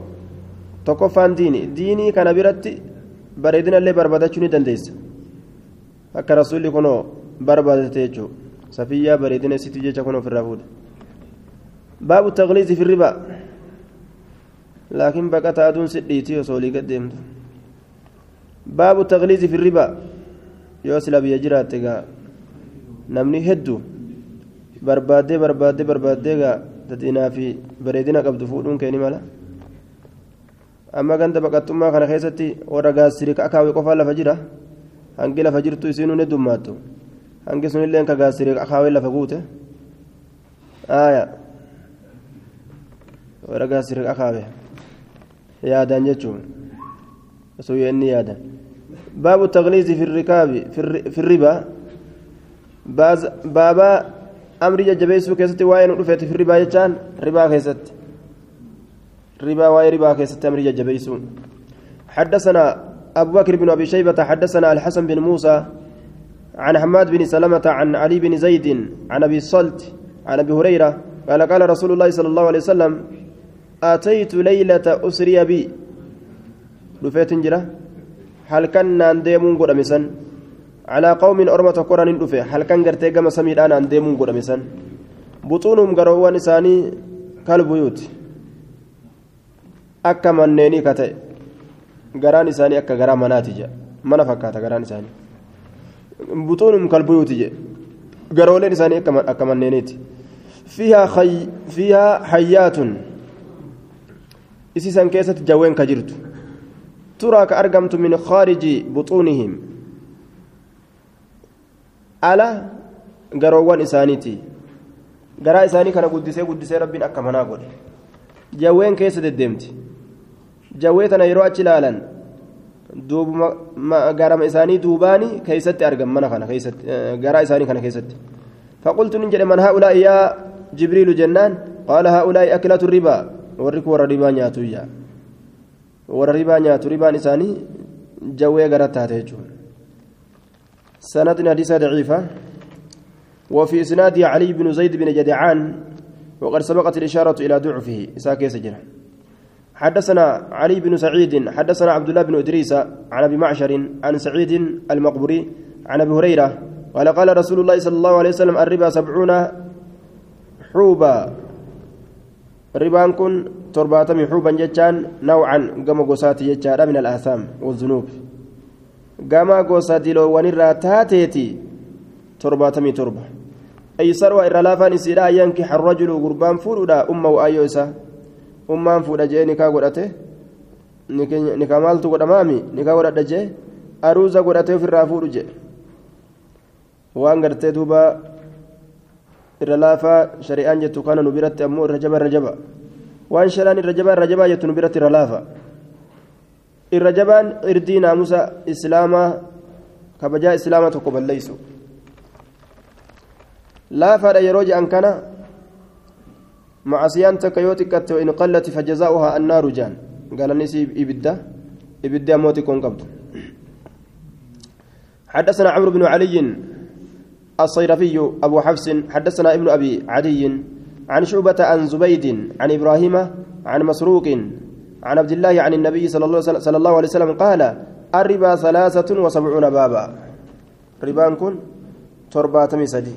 tokkoffaan diini diinii kana biratti bareedina illee barbaadachuu ni dandeessa akka rasuulli kunoo barbaadate jechuudha safiyyaa bareedina isitti jecha kun ofirraa fuudha baabu taqliizi fi riba laakiin baqata aduun sidhiitii osoo olii gaddeemtu baabu taqliizi fi riba yoo sila biyya jiraatte gaa namni hedduu barbaaddee barbaaddee barbaaddee gaa dadinaa fi bareedina qabdu fuudhuun keeni mala amma ganda baqattummaa kana keessatti warra gaasirii akaawee qofaa lafa jira hangi lafa jirtu isiinuu ni dummaattu hangi sunillee ka gaasirii akaawee lafa guute aaya warra gaasirii akaawee yaadan jechuun osoo inni yaadan taqliizi fi rikaabi fi ribaa baabaa amri jajjabeessuu keessatti waa'ee nu dhufeeti fi ribaa jechaan ribaa keessatti ribaa waa'ee ribaa keessatti amri jajjabeessuu حدثنا أبو بكر بن أبي شيبة حدثنا الحسن بن موسى عن حماد بن سلمة عن علي بن زيد عن أبي الصلت عن أبي هريرة قال قال رسول الله صلى الله عليه وسلم أتيت ليلة أسري بي رفيت جرة نديمون قد مسن على قوم أرمى قران رفي هل كان قرتي قم سميد أنا نديمون قد مسن بطونهم قروان إساني كالبيوت akka manneenii ka ta'e garaan isaanii akka garaa manaati jedha mana fakkaata garaan isaanii butuunum kalbuyuuti jedhe garooleen isaanii akka manneeniiti fiihaa hayyaatun isiisan keessatti jawween ka jirtu ka argamtu min khaariji buxuunihim ala garoowwan isaaniiti garaa isaanii kana guddisee guddisee rabbiin akka manaa godhe jawween keessa deddeemti jawwee tana yeroo achi ilaalan garama isaanii duubaani keessatti argam mana kana keessatti garaa isaanii kana keessatti فقلت نجد من هؤلاء يا جبريل جنان قال هؤلاء أكلة الربا ورك ور الربا نياتو يا ور الربا نياتو ربا نساني جوي غرتها تهجو سند حديث ضعيفة وفي إسناد علي بن زيد بن جدعان وقد سبقت الإشارة إلى ضعفه إساك سجنه حدثنا علي بن سعيد حدثنا عبد الله بن إدريس عن أبي معشر عن سعيد المقبري عن أبي هريرة قال قال رسول الله صلى الله عليه وسلم الربا سبعون حوبا ربان كن ترباتم حوبا جتان نوعا قام قصاتي جتان من الآثام والذنوب قام قصاتي لو ونرى تاتيتي ترباتمي تربة أي سروى إرلافان إسيرا ينكح الرجل قربان فرودا أمه وآيوسا ummaan fuudha jee nikaa godhate nikaa maaltu godhamaami nikaa godhadha jee aruuza godhatee ofirraa fuudhu jee waan gartee duuba irra laafaa shari'aan jettu kana nu biratti ammoo irra jaba irra jaba waan shari'aan irra jaba irra jabaa jettu nu biratti irra laafa irra jabaan irdii naamusa islaamaa kabajaa islaamaa tokko balleeysu laafaadha yeroo je'an kana معصيان تكيوتك وإن قلت فجزاؤها النار جان قال نسي إبدا إبدا موتي كون قبض حدثنا عمرو بن علي الصيرفي أبو حفص حدثنا ابن أبي عدي عن شعبة عن زبيد عن إبراهيم عن مسروق عن عبد الله عن النبي صلى الله, عليه وسلم قال الربا ثلاثة وسبعون بابا. ربان كن مسدي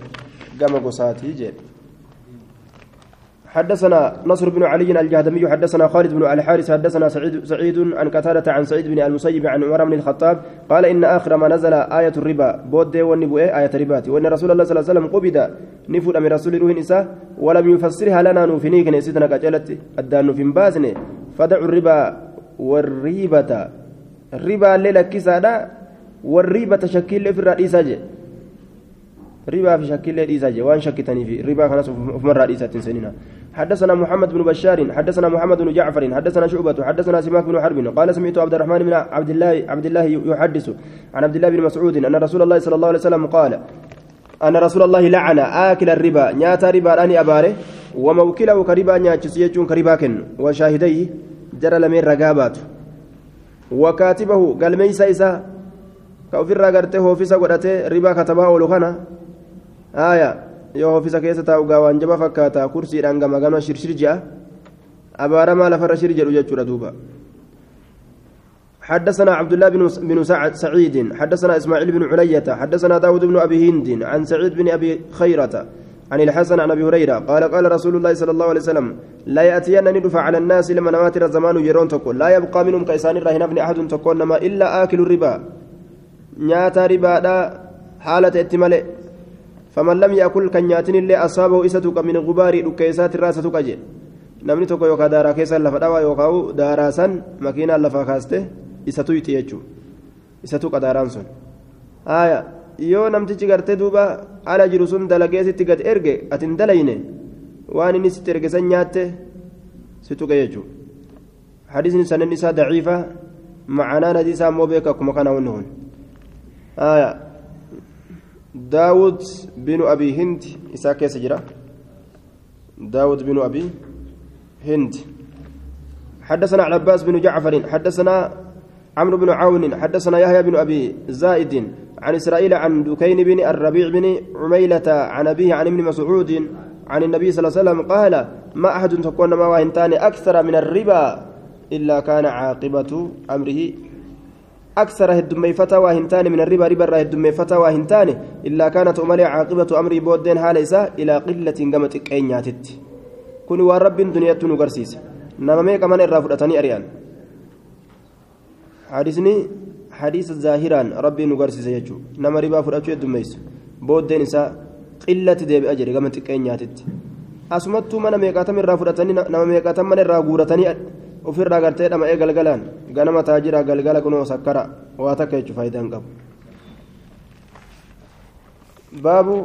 قام قصاتي جيد حدثنا نصر بن علي الجهدمي حدثنا خالد بن الحارث حدثنا سعيد سعيد عن قتادة عن سعيد بن المسيب عن عمر بن الخطاب قال إن آخر ما نزل آية الربا بود والنبوء آية الربا وأن رسول الله صلى الله عليه وسلم قبض نفر من رسول روح نساء ولم يفسرها لنا نوفنيك نسيتنا كجلت الدان في بازن فدعوا الربا والريبة. الربا الليلة كسادة والريبة شكل في الرئيس ربا في شكل إيزاجي وأن شكتني في ربا خلاص في مرة إيزا تنسيننا حدثنا محمد بن بشار حدثنا محمد بن جعفر حدثنا شعبة حدثنا سماك بن حرب قال سمعت عبد الرحمن بن عبد الله عبد الله يحدث عن عبد الله بن مسعود أن رسول الله صلى الله عليه وسلم قال أن رسول الله لعن آكل الربا نياتا ربا أني أباره وموكله كربا نياتشس يجون كربا كن وشاهديه جرى لمن رقابات. وكاتبه قال ميسا إسا كأفر قرته فيسا قدته ربا كتبه ولخنا. آية. Yoo ofiisa keessa taa'u gaawaan jaba fakkaata kursiidhaan gama gama shirshir ji'a abaaramaa lafarra shir jedhu jechuudha duuba. حدثنا عبد الله بن بن سعيد حدثنا اسماعيل بن علية حدثنا داود بن ابي هند عن سعيد بن ابي خيرة عن الحسن عن ابي هريره قال قال رسول الله صلى الله عليه وسلم لا ياتين ندفع على الناس لما نواتر الزمان يرون تقول لا يبقى منهم كيسان الرهن ابن احد تقول نما الا اكل الربا نياتا ربا حالة اتمالئ فمن لم يأكل كان ياتين اللي أصابه إساتك من غبار ركيسات daaraa san makiinaan lafaa kaaste isatu iti jechuudha isatu qadaaraan sun haaya yoo namtichi gartee duuba ala jiru sun dalageesitti gad erge ati hin dalayne waan inni sitti erge san nyaatte si tuqe jechuudha hadisni sanin isaa daciifa macanaan hadiisaa immoo beeka akkuma kana wanni kun haaya داود بن أبي هند إساك سجرة داود بن أبي هند. حدثنا العباس بن جعفر حدثنا عمرو بن عون حدثنا يحيى بن أبي زائد عن إسرائيل عن دكين بن الربيع بن عميلة عن أبيه عن ابن مسعود عن النبي صلى الله عليه وسلم قال ما أحد تكون ما واهنتان أكثر من الربا إلا كان عاقبة أمره أكثر هدميفتا واهنتان من الربا ربا هدميفتا واهنتان إلا كانت أمري عاقبة أمري بودين هاليسا إلى قلة قمت كينياتت كن ورب دنيا نغرسيس نما ميك من الرافضتني أريان حديثني حديث ظاهرا ربي نغرسيس يجو نما ربا فرأتو يدميس بودين إسا قلة ديب أجري قمت كينياتت asumattuu mana meeqaatam irraa fudhatanii nama meeqaatam mana irraa guuratanii ofirraa gartee dhama'ee galgalaan ganama taajira galgala kunoo sakkara waa takka jechuun faayidaa hin qabu baabu